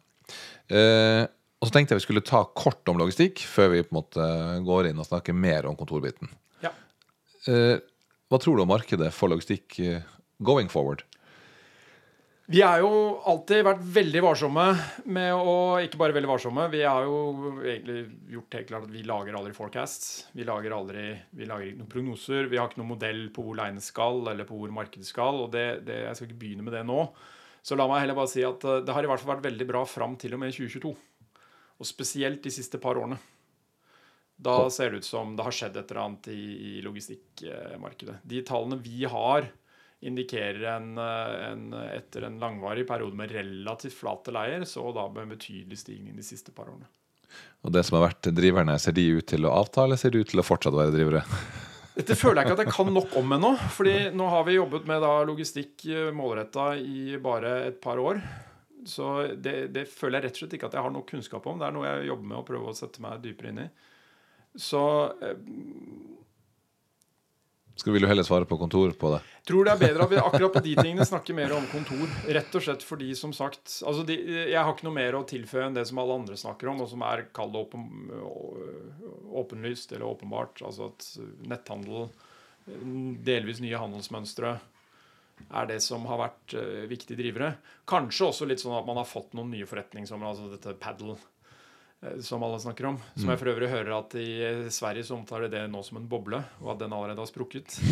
Eh, og så tenkte jeg vi skulle ta kort om logistikk før vi på en måte går inn og snakker mer om kontorbiten. Ja. Eh, hva tror du om markedet for logistikk eh, going forward? Vi har jo alltid vært veldig varsomme med å Ikke bare veldig varsomme, vi har jo egentlig gjort helt klart at vi lager aldri forecasts. Vi lager aldri Vi lager ikke noen prognoser. Vi har ikke noen modell på hvor leiene skal, eller på hvor markedet skal. Og det, det, jeg skal ikke begynne med det nå. Så la meg heller bare si at eh, det har i hvert fall vært veldig bra fram til og med 2022. Og spesielt de siste par årene. Da ser det ut som det har skjedd et eller annet i, i logistikkmarkedet. De tallene vi har, indikerer en, eh, en, etter en langvarig periode med relativt flate leier, så da med en betydelig stigning de siste par årene. Og det som har vært driverne, ser de ut til å avta, eller ser de ut til å fortsatt være drivere? Dette føler jeg ikke at jeg kan nok om ennå. fordi nå har vi jobbet med da logistikk målretta i bare et par år. Så det, det føler jeg rett og slett ikke at jeg har nok kunnskap om. Det er noe jeg jobber med å prøve å sette meg dypere inn i. Så eh, Skal vil du heller svare på kontor på det? tror det er bedre at vi akkurat på de tingene snakker mer om kontor. Rett og slett fordi, som sagt altså de, Jeg har ikke noe mer å tilføye enn det som alle andre snakker om, og som er kall det åpen, åpenlyst eller åpenbart. Altså at netthandel, delvis nye handelsmønstre, er det som har vært eh, viktige drivere. Kanskje også litt sånn at man har fått noen nye forretningsområder, altså dette paddle. Eh, Som alle snakker om. Som jeg for øvrig hører at i eh, Sverige så omtaler det nå som en boble, og at den allerede har sprukket.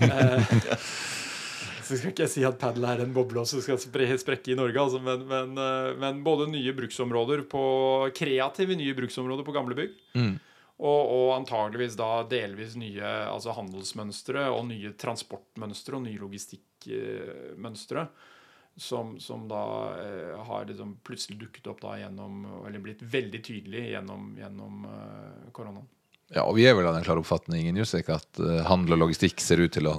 Eh, så skal ikke jeg si at padel er en boble som skal sprekke i Norge, altså, men, men, eh, men både nye bruksområder på kreative nye bruksområder på gamle bygg, og, og antageligvis da delvis nye altså handelsmønstre og nye transportmønstre og nye logistikkmønstre. Som, som da eh, har liksom plutselig dukket opp da gjennom Eller blitt veldig tydelig gjennom, gjennom eh, koronaen. Ja, og vi er vel av den klare oppfatning i Newsec at eh, handel og logistikk ser ut til å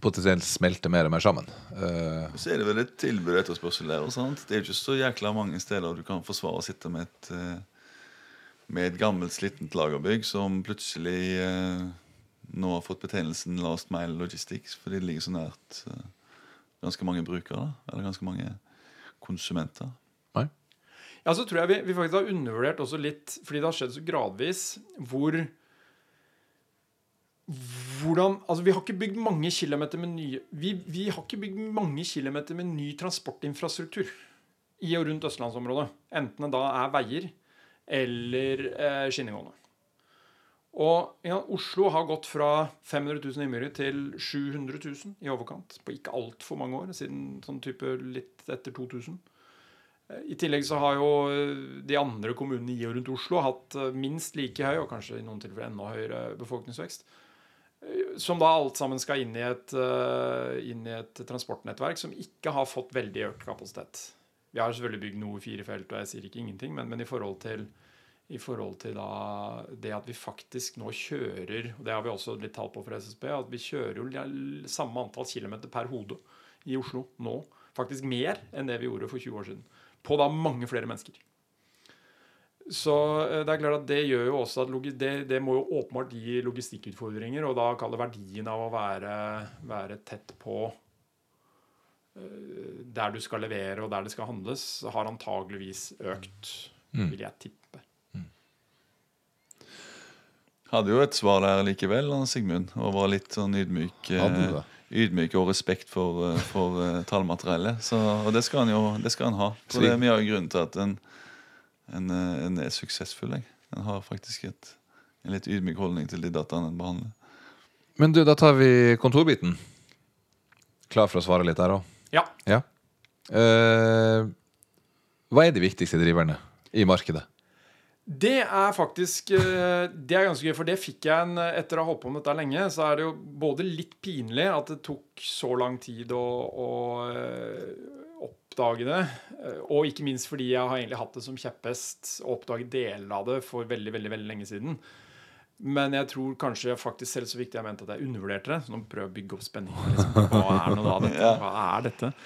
potensielt smelte mer og mer sammen. Eh, Så er det vel et tilbud og etterspørsel der. og sant? Det er jo ikke så jækla mange steder du kan forsvare å sitte med et, eh, med et gammelt, slitent lagerbygg som plutselig eh, nå har fått betegnelsen Last Mile Logistics fordi det ligger så nært eh, ganske mange brukere, eller ganske mange konsumenter. Nei? Ja, så tror jeg vi, vi faktisk har undervurdert også litt, fordi det har skjedd så gradvis, hvor hvordan, altså Vi har ikke bygd mange kilometer med ny vi, vi har ikke bygd mange kilometer med ny transportinfrastruktur i og rundt østlandsområdet. Enten det da er veier eller eh, skinnegående. Og ja, Oslo har gått fra 500 000 innbyggere til 700 000 i overkant på ikke altfor mange år, siden sånn type litt etter 2000. Eh, I tillegg så har jo eh, de andre kommunene i og rundt Oslo hatt eh, minst like høy, og kanskje i noen tilfeller enda høyere befolkningsvekst. Som da alt sammen skal inn i, et, inn i et transportnettverk som ikke har fått veldig økt kapasitet. Vi har selvfølgelig bygd noe firefelt, og jeg sier ikke ingenting, men, men i forhold til i forhold til da det at vi faktisk nå kjører og Det har vi også litt tall på for SSB. At vi kjører jo samme antall kilometer per hode i Oslo nå. Faktisk mer enn det vi gjorde for 20 år siden. På da mange flere mennesker. Så eh, det er klart at det gjør jo også at det, det må jo åpenbart gi logistikkutfordringer. Og da kalle verdien av å være, være tett på eh, der du skal levere og der det skal handles, har antageligvis økt, mm. vil jeg tippe. Hadde jo et svar der likevel, Sigmund, og var litt sånn ydmyk. Eh, ydmyk og respekt for, eh, for uh, tallmateriellet. Så, og det skal han jo det skal han ha. Så det er mye av grunnen til at en, en, en er suksessfull. Jeg. En har faktisk et, en litt ydmyk holdning til de dataene en behandler. Men du, da tar vi kontorbiten. Klar for å svare litt der òg? Ja. ja. Uh, hva er de viktigste driverne i markedet? Det er faktisk eh, Det er ganske gøy, for det fikk jeg en Etter å ha holdt på med dette lenge, så er det jo både litt pinlig at det tok så lang tid å, å eh, oppdage det, eh, og ikke minst fordi jeg har egentlig hatt det som kjepphest å oppdage deler av det for veldig, veldig, veldig lenge siden. Men jeg tror kanskje jeg faktisk selv så viktig jeg mente at jeg undervurderte det. Så nå prøver jeg å bygge opp spenning. Liksom. Hva er nå da dette? Hva er dette?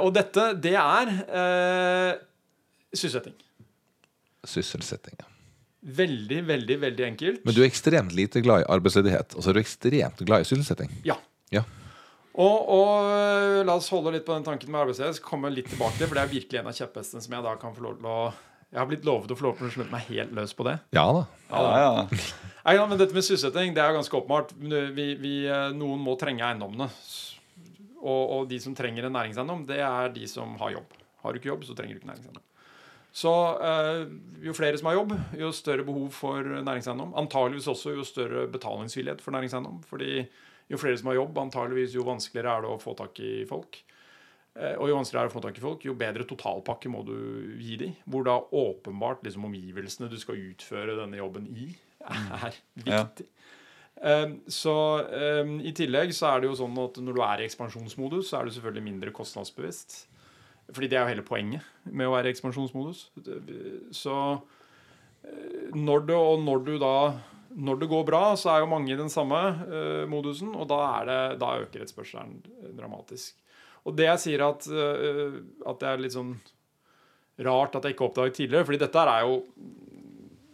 og dette, det er eh, sysselsetting sysselsetting. Veldig, veldig veldig enkelt. Men du er ekstremt lite glad i arbeidsledighet, og så er du ekstremt glad i sysselsetting. Ja. ja. Og, og, la oss holde litt på den tanken med arbeidsledighet. Så kommer litt tilbake til, for det er virkelig en av kjepphestene som jeg da kan få lov til å Jeg har blitt lovet å få lov til å slutte meg helt løs på det. Ja da. Ja, da. Ja, ja. men dette med sysselsetting det er ganske åpenbart. Vi, vi, øh, noen må trenge eiendommene. Og, og, de som trenger en næringseiendom, det er de som har jobb. Har du ikke jobb, så trenger du ikke næringseiendom. Så eh, jo flere som har jobb, jo større behov for næringseiendom. Antageligvis også jo større betalingsvillighet for næringseiendom. fordi jo flere som har jobb, antageligvis jo vanskeligere er det å få tak i folk. Eh, og jo vanskeligere er det å få tak i folk, jo bedre totalpakke må du gi dem. Hvor da åpenbart liksom, omgivelsene du skal utføre denne jobben i, er viktig. Ja. Um, så I tillegg så er det jo sånn at når du er i ekspansjonsmodus, så er du selvfølgelig mindre kostnadsbevisst. Fordi det er jo hele poenget med å være i ekspansjonsmodus. Så eh, når det, og når du da når det går bra, så er jo mange i den samme uh, modusen, og da, det, da øker etterspørselen dramatisk. Og det jeg sier at, uh, at det er litt sånn rart at jeg ikke oppdaget tidligere, fordi dette er jo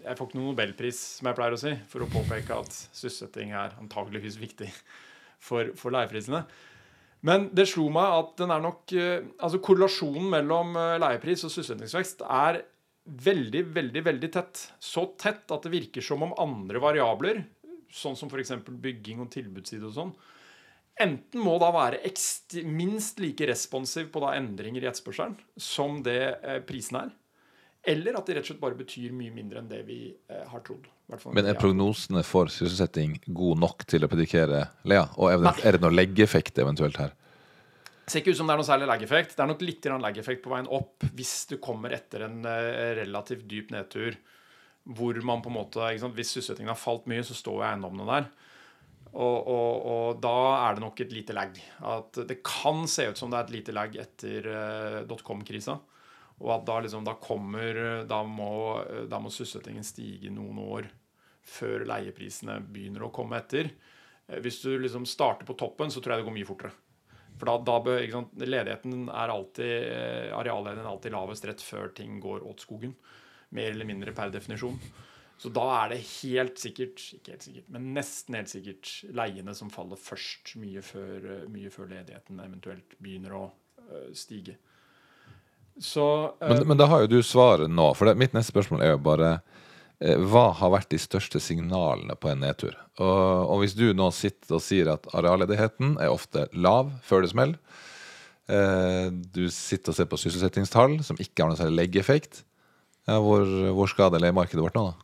Jeg får ikke noen nobelpris, som jeg pleier å si, for å påpeke at sysselsetting er antageligvis viktig for, for leieprisene. Men det slo meg at den er nok eh, Altså korrelasjonen mellom eh, leiepris og sysselsettingsvekst er veldig, veldig veldig tett. Så tett at det virker som om andre variabler, sånn som f.eks. bygging og tilbudsside og sånn, enten må da være minst like responsiv på da endringer i etterspørselen som det eh, prisen er. Eller at det rett og slett bare betyr mye mindre enn det vi eh, har trodd. Men er prognosene for sysselsetting gode nok til å predikere Lea? Og er det, er det noe leggeffekt eventuelt her? Det ser ikke ut som det er noe særlig lag-effekt. Det er nok litt lag-effekt på veien opp hvis du kommer etter en uh, relativt dyp nedtur hvor man på en måte, Hvis sysselsettingen har falt mye, så står jo eiendommene der. Og, og, og, da er det nok et lite lag. At det kan se ut som det er et lite lag etter uh, dotcom-krisa. Og at da, liksom, da kommer Da må, da må sysselsettingen stige noen år før leieprisene begynner å komme etter. Eh, hvis du liksom starter på toppen, så tror jeg det går mye fortere. For da, da sant, Ledigheten er alltid eh, arealledigheten er alltid lavest rett før ting går åt skogen. Mer eller mindre per definisjon. Så da er det helt sikkert, ikke helt sikkert, men nesten helt sikkert leiene som faller først, mye før, mye før ledigheten eventuelt begynner å stige. Så eh, Men, men da har jo du svaret nå. For det, mitt neste spørsmål er jo bare eh, Hva har vært de største signalene på en nedtur? Og, og hvis du nå sitter og sier at arealledigheten er ofte lav før det smeller, eh, du sitter og ser på sysselsettingstall som ikke har noen særlig leggeeffekt, ja, hvor, hvor skadelig er markedet vårt nå, da?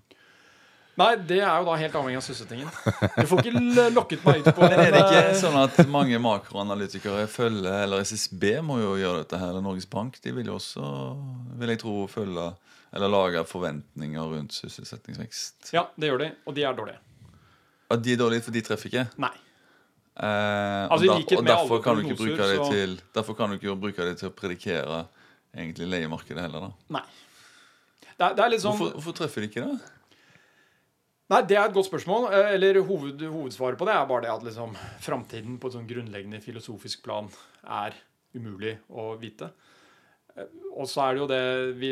Nei, det er jo da helt avhengig av sysselsettingen. Du får ikke lokket meg ut på Men er det ikke sånn at mange makroanalytikere følger Eller SSB må jo gjøre dette her, eller Norges Bank. De vil jo også, vil jeg tro, følge eller lage forventninger rundt sysselsettingsvekst. Ja, det gjør de, og de er dårlige. Og de er dårlige, for de treffer ikke? Nei. Eh, Altså, og, likhet og derfor kan, prognoser, bruke det så- til, derfor kan du ikke bruke det til å predikere egentlig leiemarkedet heller. da Nei. Det er, det er sånn hvorfor, hvorfor treffer de ikke det? Nei, Det er et godt spørsmål. eh, Eller hoved, Hovedsvaret på det er bare det at liksom framtiden på et sånn grunnleggende filosofisk plan er umulig å vite. Eh, Og så er det jo det vi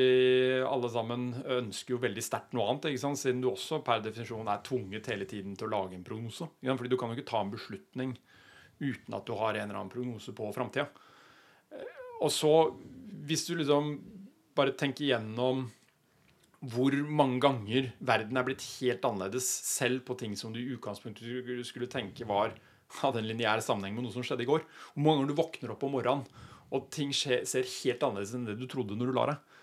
alle sammen ønsker jo veldig sterkt noe annet. ikke sant? Siden du også per definisjon er tvunget hele tiden til å lage en prognose. Fordi du kan jo ikke ta en beslutning uten at du har en eller annen prognose på framtida. Og så, hvis du liksom bare tenker gjennom hvor mange ganger verden er blitt helt annerledes, selv på ting som du i utgangspunktet skulle tenke var hadde en lineær sammenheng med noe som skjedde i går. Hvor mange ganger du våkner opp om morgenen, og ting ser helt annerledes enn det du trodde når du la deg.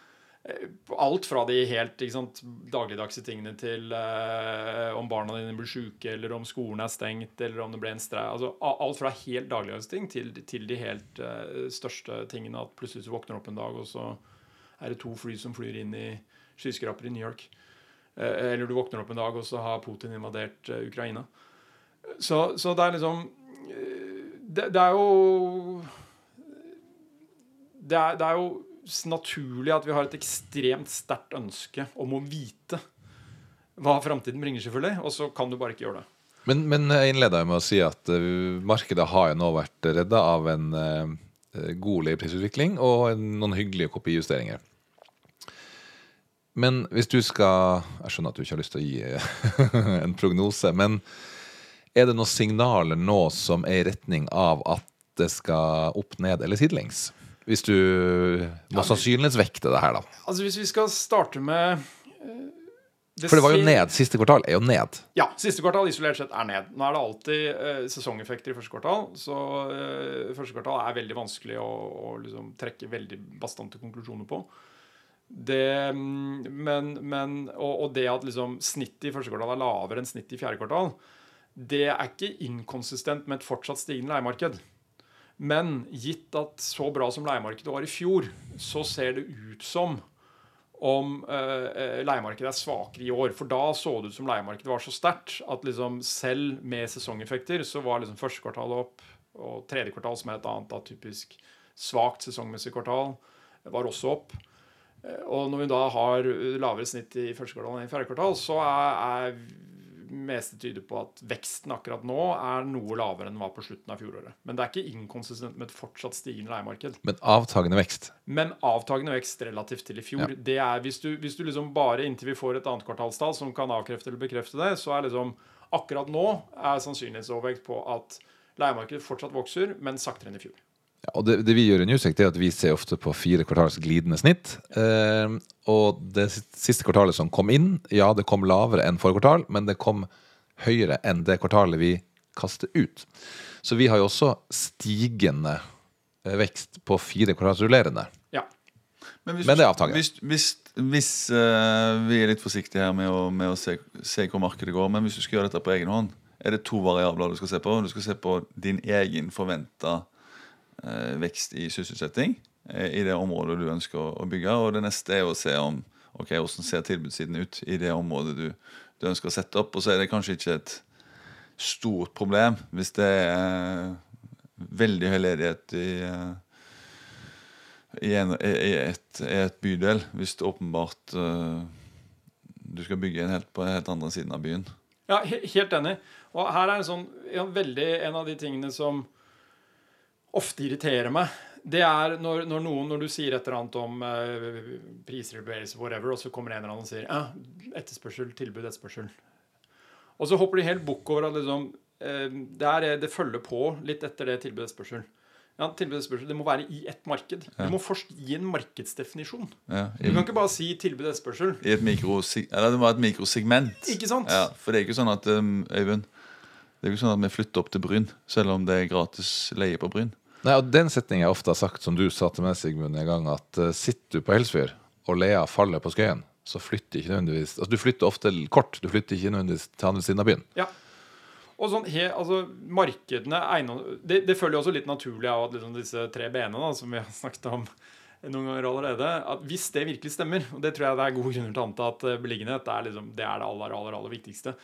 Eh, Alt fra de helt sant, dagligdagse tingene til eh, om barna dine blir syke, eller om skolen er stengt, eller om det ble en streik. Altså, alt fra helt dagligdagse ting til, til de helt eh, største tingene. At plutselig så våkner du opp en dag, og så er det to fly som flyr inn i skyskraper i New York. Eh, Eller du våkner opp en dag, og så har Putin invadert eh, Ukraina. Så, så det er liksom eh, det, det er jo det er, det er jo naturlig at vi har et ekstremt sterkt ønske om å vite hva framtiden bringer, selvfølgelig. Og så kan du bare ikke gjøre det. Men, men jeg innleda med å si at markedet har jo nå vært redda av en god leieprisutvikling og noen hyggelige kopijusteringer. Men hvis du skal Jeg skjønner at du ikke har lyst til å gi eh, en prognose, men er det noen signaler nå som er i retning av at det skal opp, ned eller sidelengs? Hvis du må sannsynlighetsvekte det her, da. Altså Hvis vi skal starte med det For det var jo ned. Siste kvartal er jo ned. Ja, siste kvartal isolert sett er ned. Nå er det alltid eh, sesongeffekter i første kvartal, så eh, første kvartal er veldig vanskelig å, å liksom, trekke veldig bastante konklusjoner på. Det, mm, men, men, og, og det at liksom, snittet i første kvartal er lavere enn snittet i fjerde kvartal, det er ikke inkonsistent med et fortsatt stigende leiemarked. Men gitt at så bra som leiemarkedet var i fjor, så ser det ut som om eh, eh, leiemarkedet er svakere i år. For da så det ut som leiemarkedet var så sterkt at liksom selv med sesongeffekter så var liksom første kvartal opp, og tredje kvartal, som er et annet da, typisk svakt sesongmessig kvartal, var også opp. Eh, Og når vi da har lavere snitt i første kvartal enn i fjerde kvartal, så er, er meste tyder på at veksten akkurat nå er noe lavere enn den var på slutten av fjoråret. Men det er ikke inkonsistent med et fortsatt stigende leiemarked. Men avtagende vekst. Men avtagende vekst relativt til i fjor. Det er hvis du, hvis du liksom bare inntil vi får et annet kvartalstall som kan avkrefte eller bekrefte det, så er liksom akkurat nå er sannsynlighetsovervekt på at leiemarkedet fortsatt vokser, men saktere enn i fjor. Ja, og det, det vi gjør i Newsec, er at vi ser ofte på fire kvartals glidende snitt. Eh, og det siste kvartalet som kom inn, ja, det kom lavere enn forrige kvartal, men det kom høyere enn det kvartalet vi kaster ut. Så vi har jo også stigende eh, vekst på fire kvartals rullerende. Ja. Men, hvis, Men det er avtaket. Hvis, hvis, hvis uh, vi er litt forsiktige her med å, med å se, se hvor markedet går, men hvis du skal gjøre dette på egen hånd, er det to variabler du skal se på. Du skal se på din egen forventa vekst i sysselsetting eh, i det området du ønsker å, bygge. Og det neste er å se om ok, hvordan ser tilbudssiden ut i det området du, du ønsker å sette opp. Og så er det kanskje ikke et stort problem hvis det er eh, veldig høy ledighet i eh, i, en, i, et, i et bydel hvis det åpenbart uh, du skal bygge en helt på helt andre siden av byen. Ja, helt enig. Og her er en sånn en, veldig en av de tingene som ofte irriterer meg. Det er når, når noen, når du sier et eller annet om uh, prisregulering, whatever, og så kommer en eller annen og sier ja, etterspørsel, tilbud, etterspørsel. Og så hopper de helt bukk over at liksom, uh, det, er, det følger på litt etter det tilbud, etterspørsel. Ja, tilbud. Det må være i ett marked. Ja. Du må først gi en markedsdefinisjon. Ja, Du kan ikke bare si tilbud etterspørsel. I et mikro, eller det var et mikrosegment. Ikke sant? Ja, for det er ikke sånn at um, Øyvind Det er ikke sånn at vi flytter opp til Bryn, selv om det er gratis leie på Bryn. Nei, og Den setningen jeg ofte har sagt, som du sa til meg, Sigmund, en gang, at uh, sitter du på Helsfyr og Lea faller på Skøyen, så flytter ikke nødvendigvis Altså Du flytter ofte kort, du flytter ikke nødvendigvis til andre siden av byen. Ja. Og sånn, he, altså, markedene eiendom, det, det følger jo også litt naturlig av at liksom disse tre b-ene som vi har snakket om noen ganger allerede, at hvis det virkelig stemmer, og det tror jeg det er gode grunner til å anta at eh, beliggenhet er liksom, det er det aller, aller, aller viktigste,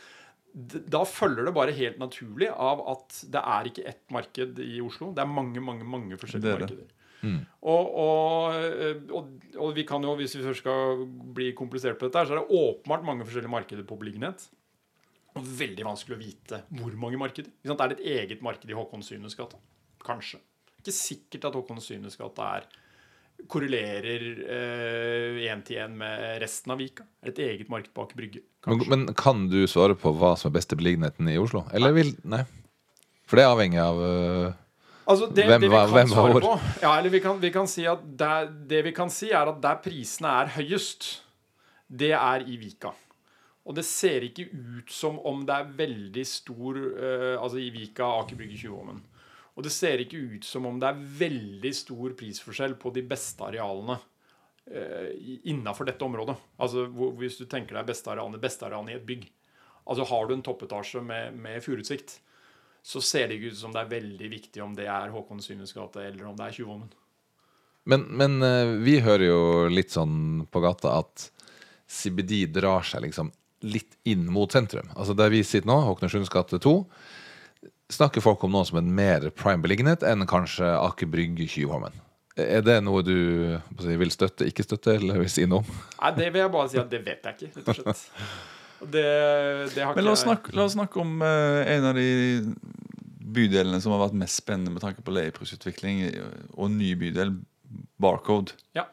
da følger det bare helt naturlig av at det er ikke ett marked i Oslo. Det er mange, mange, mange forskjellige Det det. markeder. Og, og, eh, og, og vi kan jo, hvis vi først skal bli komplisert på dette, her, så er det åpenbart mange forskjellige markeder på beliggenhet. Og veldig vanskelig å vite hvor mange markeder. Er det et eget marked i Håkon Synes gate? Kanskje. Ikke sikkert at Håkon Synes gate er korrelerer én til én med resten av Vika. Et eget marked Aker Brygge? Men, men kan du svare på hva som er beste beliggenheten i Oslo? Eller vil Nei. For det er avhengig av uh, Altså det, Hvem det vi kan hvem svare på Ja, eller vi kan, vi kan si at der, Det vi kan si, er at der prisene er høyest, det er i Vika. Og det ser ikke ut som om det er veldig stor uh, Altså i Vika, Aker Brygge, Tjuvholmen. Og det ser ikke ut som om det er veldig stor prisforskjell på de beste arealene eh, innafor dette området. Altså Hvis du tenker deg beste arealene, beste i et bygg. Altså Har du en toppetasje med, med furutsikt, så ser det ikke ut som det er veldig viktig om det er Håkon Synnes gate eller om det er Tjuvholmen. Men, men eh, vi hører jo litt sånn på gata at CBD drar seg liksom litt inn mot sentrum. Altså Der vi sitter nå, Håknersunds gate 2, snakker folk om noe som en mer prime beliggenhet enn kanskje Aker Brygge, Tjuvholmen. Er det noe du vil støtte, ikke støtte, eller vil si noe om? Nei, det vil jeg bare si at det vet jeg ikke, rett og slett. Det, det har Men la oss snakke, la oss snakke om eh, en av de bydelene som har vært mest spennende med tanke på leieprisutvikling, og ny bydel, Barcode. Ja.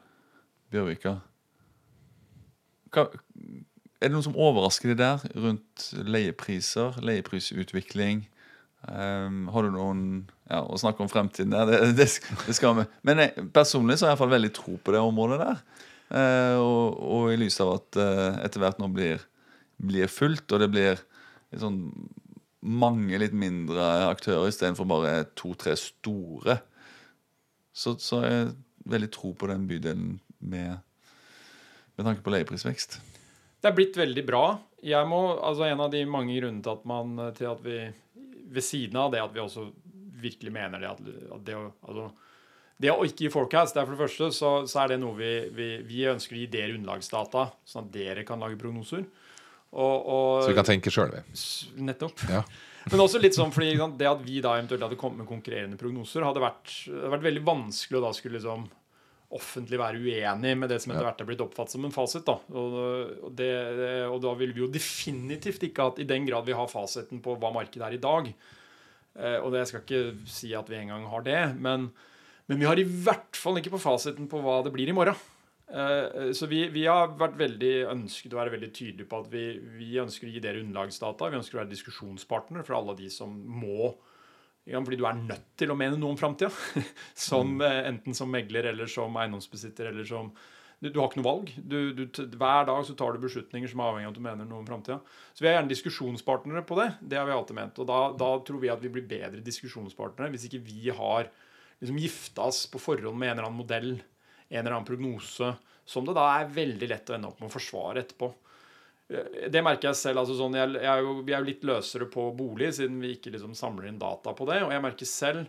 Bjørvika. Hva, er det noe som overrasker deg der, rundt leiepriser, leieprisutvikling? Um, har du noen Ja, å snakke om fremtiden der, det, det, det skal vi. Men jeg, personlig så har jeg iallfall veldig tro på det området der. Uh, og, og i lys av at uh, etter hvert nå blir, blir fullt, og det blir litt sånn mange litt mindre aktører istedenfor bare to-tre store, så, så har jeg veldig tro på den bydelen med, med tanke på leieprisvekst. Det er blitt veldig bra. Jeg må, altså En av de mange grunnene til at, man, til at vi Ved siden av det at vi også virkelig mener det at, at det, å, altså, det å ikke gi forecast, det er for det første, så, så er det noe vi, vi, vi ønsker å gi dere underlagsdata, sånn at dere kan lage prognoser. Og, og, Så vi kan tenke sjøl, vi. Nettopp. Ja. Men også litt sånn fordi sant, det at vi da eventuelt hadde kommet med konkurrerende prognoser, hadde vært, hadde vært veldig vanskelig å da skulle liksom offentlig være uenig med det som etter hvert er blitt oppfattet som en fasit. Da. Og, det, og da vil vi jo definitivt ikke at i den grad vi har fasiten på hva markedet er i dag eh, Og det, jeg skal ikke si at vi engang har det, men, men vi har i hvert fall ikke på fasiten på hva det blir i morgen. Eh, Så vi, vi har vært veldig ønsket å være veldig tydelige på at vi, vi ønsker å gi dere underlagsdata. Vi ønsker å være diskusjonspartner for alle de som må fordi du er nødt til å mene noe om framtida. Som, eh, enten som megler eller som eiendomsbesitter eller som du, du har ikke noe valg. Du, du, hver dag så tar du beslutninger som er avhengig av at du mener noe om framtida. Så vi er gjerne diskusjonspartnere på det. Det har vi alltid ment. Og da, da tror vi at vi blir bedre diskusjonspartnere hvis ikke vi har liksom gifta oss på forhånd med en eller annen modell, en eller annen prognose, som det da er veldig lett å ende opp med å forsvare etterpå. Det merker jeg selv. altså sånn, jeg, jeg er jo, Vi er jo litt løsere på bolig, siden vi ikke liksom samler inn data på det. Og jeg merker selv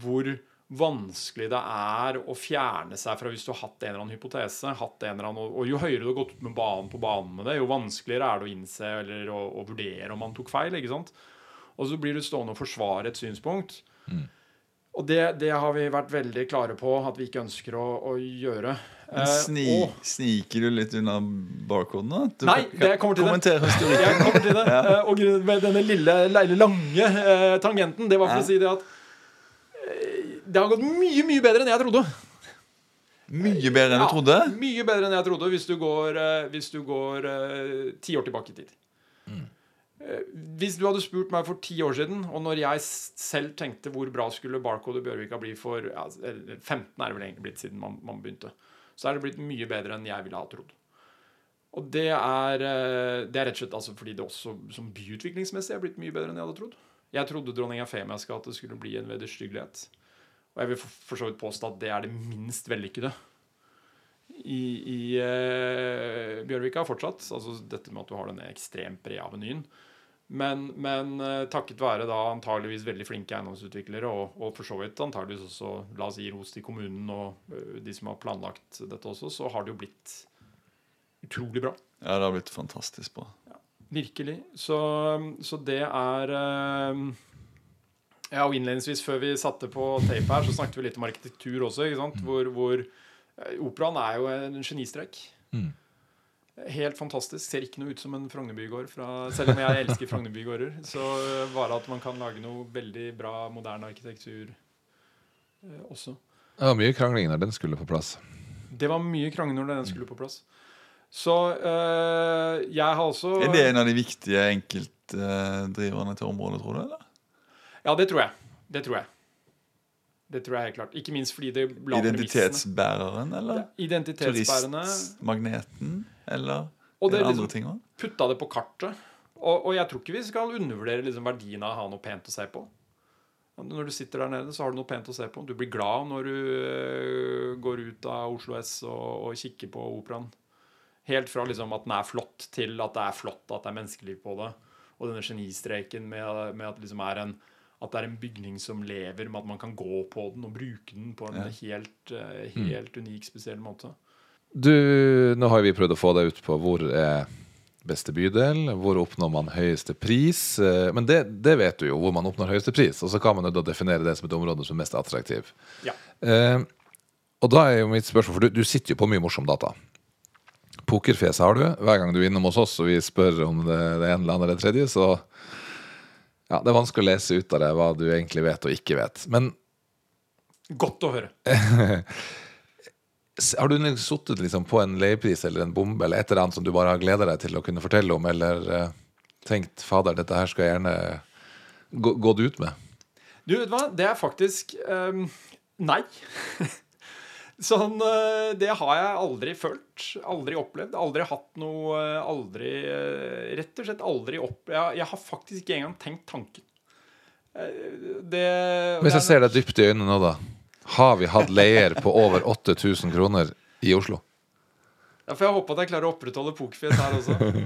hvor vanskelig det er å fjerne seg fra hvis du har hatt en eller annen hypotese. hatt en eller annen, Og jo høyere du har gått ut med banen på banen med det, jo vanskeligere er det å innse eller å, å vurdere om man tok feil. ikke sant? Og så blir du stående og forsvare et synspunkt. Og det, det har vi vært veldig klare på at vi ikke ønsker å, å gjøre. Eh, sni, og- sniker du litt unna barkoden, da? Du Nei, kan- det kommer til det. Jeg kommer til det. ja. Og med denne lille, lille lange eh, tangenten, det var for Ja. å si det at eh, det har gått mye, mye bedre enn jeg trodde. Mye bedre enn du Ja, trodde? Mye bedre enn jeg trodde hvis du går, eh, hvis du går eh, ti år tilbake i tid. Mm. Hvis du hadde spurt meg for ti år siden, og når jeg selv tenkte hvor bra skulle Barcode Bjørvika bli for ja, 15 er det vel egentlig blitt siden man, man begynte, så er det blitt mye bedre enn jeg ville ha trodd. Og det er, eh, det er rett og slett altså fordi det også som byutviklingsmessig er blitt mye bedre enn jeg hadde trodd. Jeg trodde dronning Eufemias gate skulle bli en vederstyggelighet. Og jeg vil for, så vidt påstå at det er det minst vellykkede i, i eh, Bjørvika fortsatt. Altså dette med at du har denne ekstremt brede avenyen. Men, men eh, takket være da antageligvis veldig flinke eiendomsutviklere, og, og for så vidt antageligvis også la oss gi ros til kommunen og eh, de som har planlagt dette også, så har det jo blitt utrolig bra. Ja, det har blitt fantastisk bra. Virkelig. Så, så det er eh, Ja, og innledningsvis, før vi satte på tape her, så snakket vi litt om arkitektur også. ikke sant? Hvor, hvor eh, Operaen er jo en genistrek. Mm. Helt fantastisk. Ser ikke noe ut som en Frognerbygård. Selv om jeg elsker Frognerbygårder. Så var bare at man kan lage noe veldig bra, moderne arkitektur eh, også. Det var mye krangling når den skulle på plass. Det var mye krangling når den skulle på plass. Så eh, jeg har også Er det en av de viktige enkeltdriverne til området, tror du? eller? Ja, det tror jeg. Det tror jeg. Det tror jeg helt klart. Ikke minst fordi det la. Identitetsbæreren, eller? Identitetsbærende. Turistmagneten, eller Og det det andre liksom ting òg? putta det på kartet. Og, og jeg tror ikke vi skal undervurdere liksom verdien av å ha noe pent å se på. Når du sitter der nede, så har du noe pent å se på. Du blir glad når du øh, går ut av Oslo S og, og kikker på operaen. Helt fra liksom at den er flott, til at det er flott, at det er menneskeliv på det. Og denne genistreken med, med at, det liksom er en, at det er en bygning som lever, med at man kan gå på den og bruke den på en Ja. helt, helt mm. unik, spesiell måte. Du, nå har vi prøvd å få deg ut på hvor er beste bydel, hvor oppnår man høyeste pris. eh, Men det, det vet du jo, hvor man oppnår høyeste pris. Og så kan man jo da definere det som et område som er mest attraktiv. Ja. Eh, og da er jo mitt spørsmål, for du, du sitter jo på mye morsom data. Pokerfjes har du. Hver gang du er innom hos oss og vi spør om det, det ene eller andre eller tredje, så ja, det er vanskelig å lese ut av det hva du egentlig vet og ikke vet. Men Godt å høre. Har du sittet liksom på en leiepris eller en bombe eller et eller annet som du bare har gleda deg til å kunne fortelle om, eller eh, tenkt 'fader, dette her skal jeg gjerne gå, gått ut med'? Du, vet du hva? Det er faktisk um, Nei. sånn eh, Det har jeg aldri følt. Aldri opplevd. Aldri hatt noe eh, Aldri eh, Rett og slett aldri opp Jeg, jeg har faktisk ikke engang tenkt tanken. Det Hvis jeg ser deg dypt i øynene nå, da. Har vi hatt leier på over 8000 kroner i Oslo? Ja, for jeg håper at jeg klarer å opprettholde pokerfjes her også.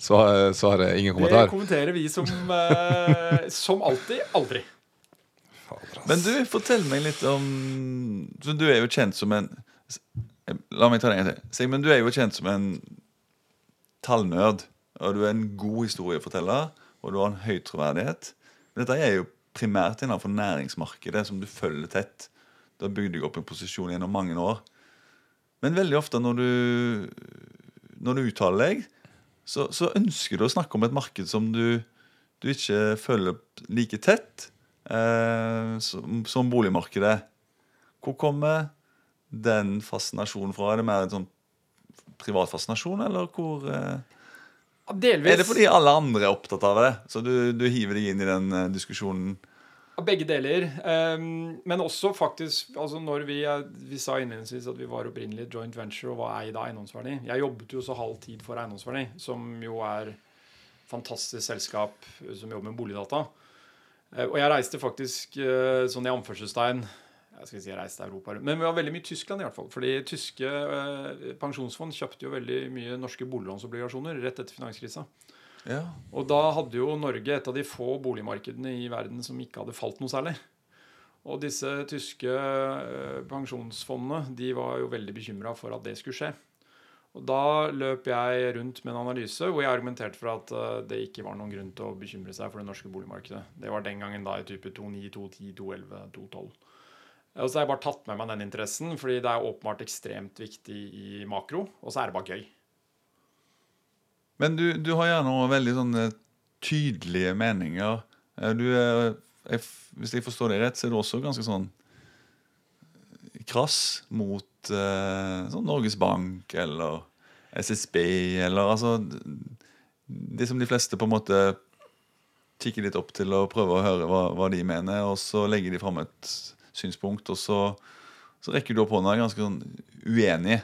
Så, så har jeg ingen Det kommenterer vi som Som alltid aldri. Men du, fortell meg litt om Du er jo kjent som en La meg ta det en gang til. Sigmund, du er jo kjent som en tallnerd. Og du er en god historieforteller, og du har en høy troverdighet. Dette er jo primært innenfor næringsmarkedet, som du følger tett. Du har bygd deg opp en posisjon gjennom mange år. Men veldig ofte når du, når du uttaler deg, så, så ønsker du å snakke om et marked som du, du ikke følger like tett som, som boligmarkedet. Hvor kommer den fascinasjonen fra? Er det mer en sånn privat fascinasjon, eller hvor eh, Delvis. Er det fordi alle andre er opptatt av det, så du, du hiver deg inn i den eh, diskusjonen? Begge deler. Um, men også faktisk altså når vi, vi sa innledningsvis at vi var opprinnelig joint venture og var eid av eiendomsverdi. Jeg jobbet jo så halv tid for eiendomsverdi, som jo er fantastisk selskap som jobber med boligdata. Eh, og jeg reiste faktisk eh, sånn i anførselstegn jeg skal si jeg reiste Europa Men vi var veldig mye i Tyskland, i hvert fall. Fordi tyske eh, pensjonsfond kjøpte jo veldig mye norske boliglånsobligasjoner rett etter finanskrisa. Ja. Og da hadde jo Norge et av de få boligmarkedene i verden som ikke hadde falt noe særlig. Og disse tyske pensjonsfondene de var jo veldig bekymra for at det skulle skje. Og da løp jeg rundt med en analyse hvor jeg argumenterte for at eh, det ikke var noen grunn til å bekymre seg for det norske boligmarkedet. Det var den gangen da i type 2009, 2010, 2011, 2012. Og så har jeg bare tatt med meg den interessen, fordi det er åpenbart ekstremt viktig i makro. Og så er det bare gøy. Men du, du har gjerne noen veldig sånne tydelige meninger. Eh, Du er, jeg, hvis jeg forstår deg rett, så er du også ganske sånn krass mot eh, sånn Norges Bank eller SSB eller altså det som de fleste på en måte kikker litt opp til og prøver å høre hva, hva de mener, og så legger de fram et synspunkt, og så, så rekker du opp hånda ganske sånn uenig.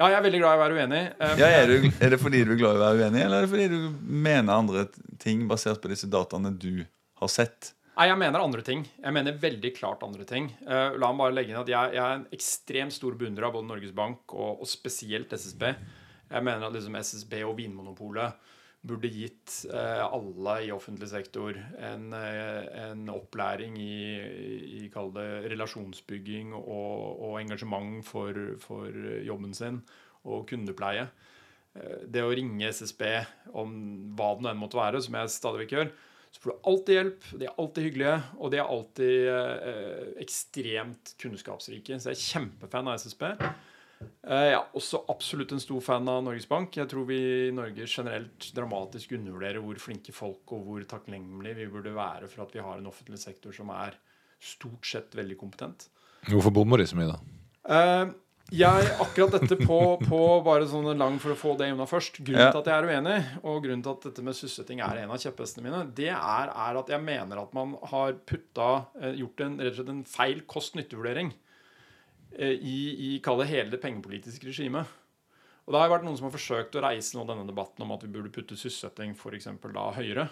Ja, jeg er veldig glad i å være uenig. Eh, Ja, er, du, er det fordi du er glad i å være uenig, eller er det fordi du mener andre ting basert på disse dataene du har sett? Nei, jeg mener andre ting. Jeg mener veldig klart andre ting. Uh, la meg bare legge inn at jeg, jeg er en ekstremt stor beundrer av både Norges Bank og, og spesielt SSB. Jeg mener at liksom SSB og Vinmonopolet burde gitt uh, alle i offentlig sektor en, uh, en opplæring i, i det relasjonsbygging og, og engasjement for, for jobben sin og kundepleie. Det å ringe SSB om hva det enn måtte være, som jeg stadig vekk gjør, så får du alltid hjelp, de er alltid hyggelige, og de er alltid eh, ekstremt kunnskapsrike. Så jeg er kjempefan av SSB. Eh, jeg er også absolutt en stor fan av Norges Bank. Jeg tror vi i Norge generelt dramatisk undervurderer hvor flinke folk og hvor takknemlige vi burde være for at vi har en offentlig sektor som er stort sett veldig kompetent. Hvorfor bommer de så mye, da? Jeg, akkurat dette på, på bare sånn lang for å få det unna først. Grunnen til at jeg er uenig, og grunnen til at dette med sysselsetting er en av kjepphestene mine, det er, er at jeg mener at man har putta, eh, gjort en, rett og slett en feil kost-nytte-vurdering eh, i, i kall det hele det pengepolitiske regimet. Og det har vært noen som har forsøkt å reise nå denne debatten om at vi burde putte sysselsetting for eksempel da høyere.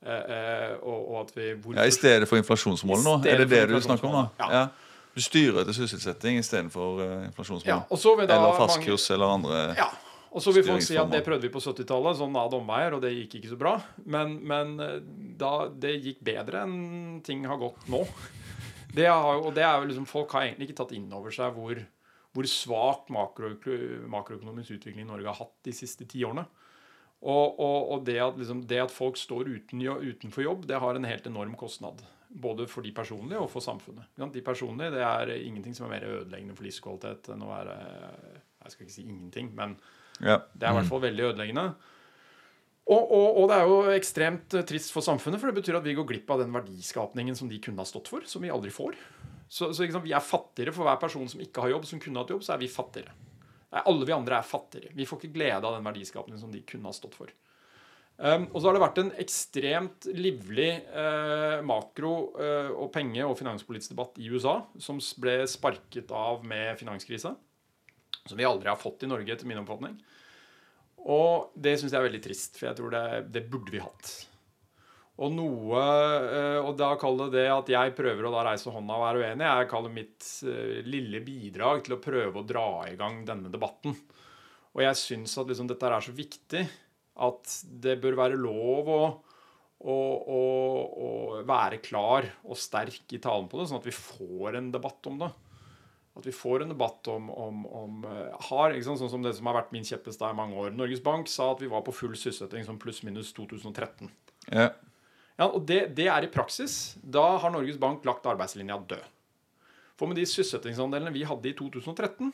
Eh, eh, og, og at vi Ja, I stedet for inflasjonsmål nå? Er det det du snakker om da? Ja. ja. Du styrer etter sysselsetting istedenfor uh, inflasjonsmål? ja, eller mange- fastkurs eller andre Ja. Og så vil folk si at det prøvde vi på 70-tallet, sånn ad omveier, og det gikk ikke så bra. Men, men eh, da, det gikk bedre enn ting har gått nå. Det har, og det er jo liksom, Folk har egentlig ikke tatt inn over seg hvor, hvor svak makro, makroøkonomisk utvikling Norge har hatt de siste ti årene. Og, og, og det, at, liksom, det at folk står uten, utenfor jobb, det har en helt enorm kostnad. Både for de personlige og for samfunnet. De personlige, Det er ingenting som er mer ødeleggende for livskvalitet enn å være Jeg skal ikke si ingenting, men Ja. det er i hvert fall veldig ødeleggende. Og, og, og det er jo ekstremt trist for samfunnet, for det betyr at vi går glipp av den verdiskapningen som de kunne ha stått for, som vi aldri får. Så, så liksom, vi er fattigere for hver person som ikke har jobb, som kunne hatt jobb, så er vi fattigere. Nei, alle vi andre er fattigere. Vi får ikke glede av den verdiskapningen som de kunne ha stått for. Um, og så har det vært en ekstremt livlig eh, makro- eh, og penge- og finanspolitisk debatt i USA, som ble sparket av med finanskrisa. Som vi aldri har fått i Norge, etter min oppfatning. Og det syns jeg er veldig trist, for jeg tror det, det burde vi hatt. Og noe eh, Og da kaller det det at jeg prøver å da reise hånda og være uenig, jeg kaller mitt lille bidrag til å prøve å dra i gang denne debatten. Og jeg syns at liksom dette er så viktig at det bør være lov å, å, å, å være klar og sterk i talen på det, sånn at vi får en debatt om det. At vi får en debatt om, om, om eh, har, sant, Sånn som det som har vært min kjepphest i mange år. Norges Bank sa at vi var på full sysselsetting som pluss-minus 2013. Ja. Ja, og det, det er i praksis. Da har Norges Bank lagt arbeidslinja død. For med de sysselsettingsandelene vi hadde i 2013,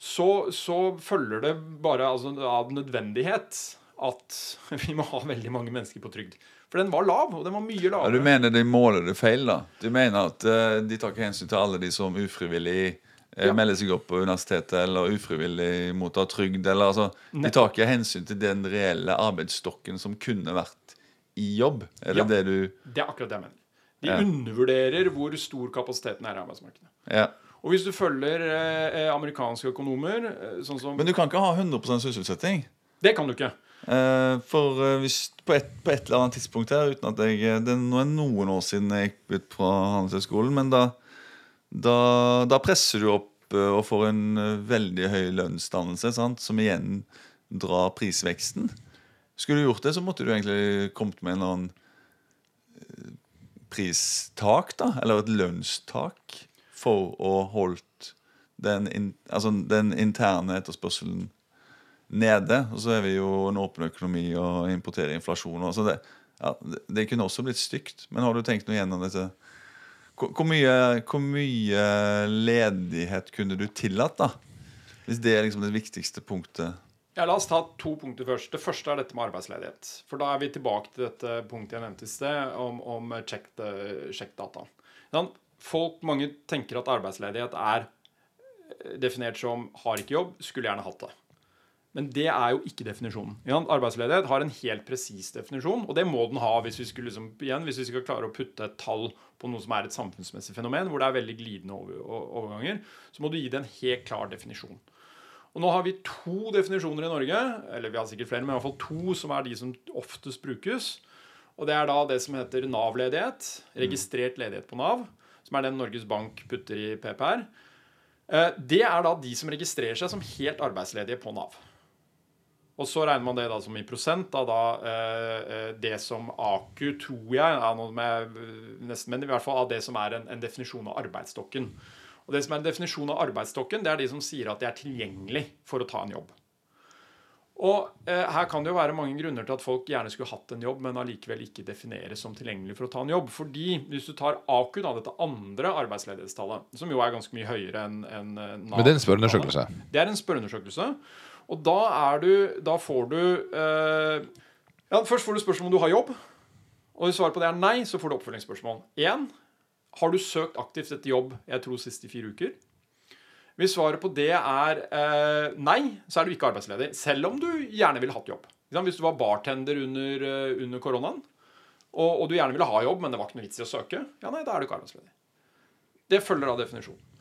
så, så følger det bare altså, av nødvendighet at vi må ha veldig mange mennesker på trygd. For den var lav, og den var mye Ja, du mener de måler det feil, da? Du mener at uh, de tar ikke hensyn til alle de som ufrivillig uh, Ja. melder seg opp på universitetet eller ufrivillig mottar trygd? Eller, altså, de tar ikke hensyn til den reelle arbeidsstokken som kunne vært i jobb? Er det Ja. det du Det er akkurat det jeg mener. De Ja. undervurderer hvor stor kapasiteten er i arbeidsmarkedet. Ja. Og hvis du følger eh, amerikanske økonomer, eh, sånn som Men du kan ikke ha 100% sysselsetting. Det kan du ikke. Eh, for eh, hvis på et, på et eller annet tidspunkt her uten at jeg, eh, Det er noen år siden jeg gikk ut fra Handelshøyskolen, men da, da, da presser du opp og får en veldig høy lønnsdannelse, sant? som igjen drar prisveksten. Skulle du gjort det, så måtte du egentlig kommet med en annen pristak, da, eller et lønnstak, for å holdt den, in, altså den interne etterspørselen nede. Og så er vi jo en åpen økonomi og importerer inflasjon. Og så det, ja, det, kunne også blitt stygt. Men har du tenkt noe gjennom dette? Hvor, hvor, mye, hvor mye ledighet kunne du tillatt, da? Hvis det er liksom det viktigste punktet. Ja, La oss ta to punkter først. Det første er dette med arbeidsledighet. For da er vi tilbake til dette punktet jeg nevnte i sted, om, om check, check data. Sånn, Folk, Mange tenker at arbeidsledighet er definert som har ikke jobb, skulle gjerne hatt det. Men det er jo ikke definisjonen. Ja, arbeidsledighet har en helt presis definisjon, og det må den ha hvis vi, skulle liksom, igjen, hvis vi skal klare å putte et tall på noe som er et samfunnsmessig fenomen, hvor det er veldig glidende over, overganger, så må du gi det en helt klar definisjon. Og Nå har vi to definisjoner i Norge, eller vi har sikkert flere, men i hvert fall to som er de som oftest brukes. Og Det er da det som heter Nav-ledighet, registrert ledighet på Nav, som er den Norges Bank putter i PPR. Eh, det er da de som registrerer seg som helt arbeidsledige på Nav. Og så regner man det da som i prosent av da, eh, eh, det som AKU, tror jeg, er noe med, nesten, men i hvert fall av det som er en, en, definisjon av arbeidsstokken. Og det som er en definisjon av arbeidsstokken, det er de som sier at de er tilgjengelig for å ta en jobb. Og eh, Her kan det jo være mange grunner til at folk gjerne skulle hatt en jobb, men allikevel ikke defineres som tilgjengelig for å ta en jobb. Fordi hvis du tar AKU, da, dette andre arbeidsledighetstallet, som jo er ganske mye høyere enn en eh, Nav Men det er en spørreundersøkelse? Det er en spørreundersøkelse. Og da er du Da får du eh, ja, Først får du spørsmål om du har jobb. Og hvis svaret på det er nei, så får du oppfølgingsspørsmål. Én har du søkt aktivt etter jobb jeg tror siste fire uker. Hvis svaret på det er eh, nei, så er du ikke arbeidsledig. Selv om du gjerne ville hatt jobb. Hvis du var bartender under, uh, under koronaen, og, og, du gjerne ville ha jobb, men det var ikke noe vits i å søke, ja nei, da er du ikke arbeidsledig. Det følger av definisjonen.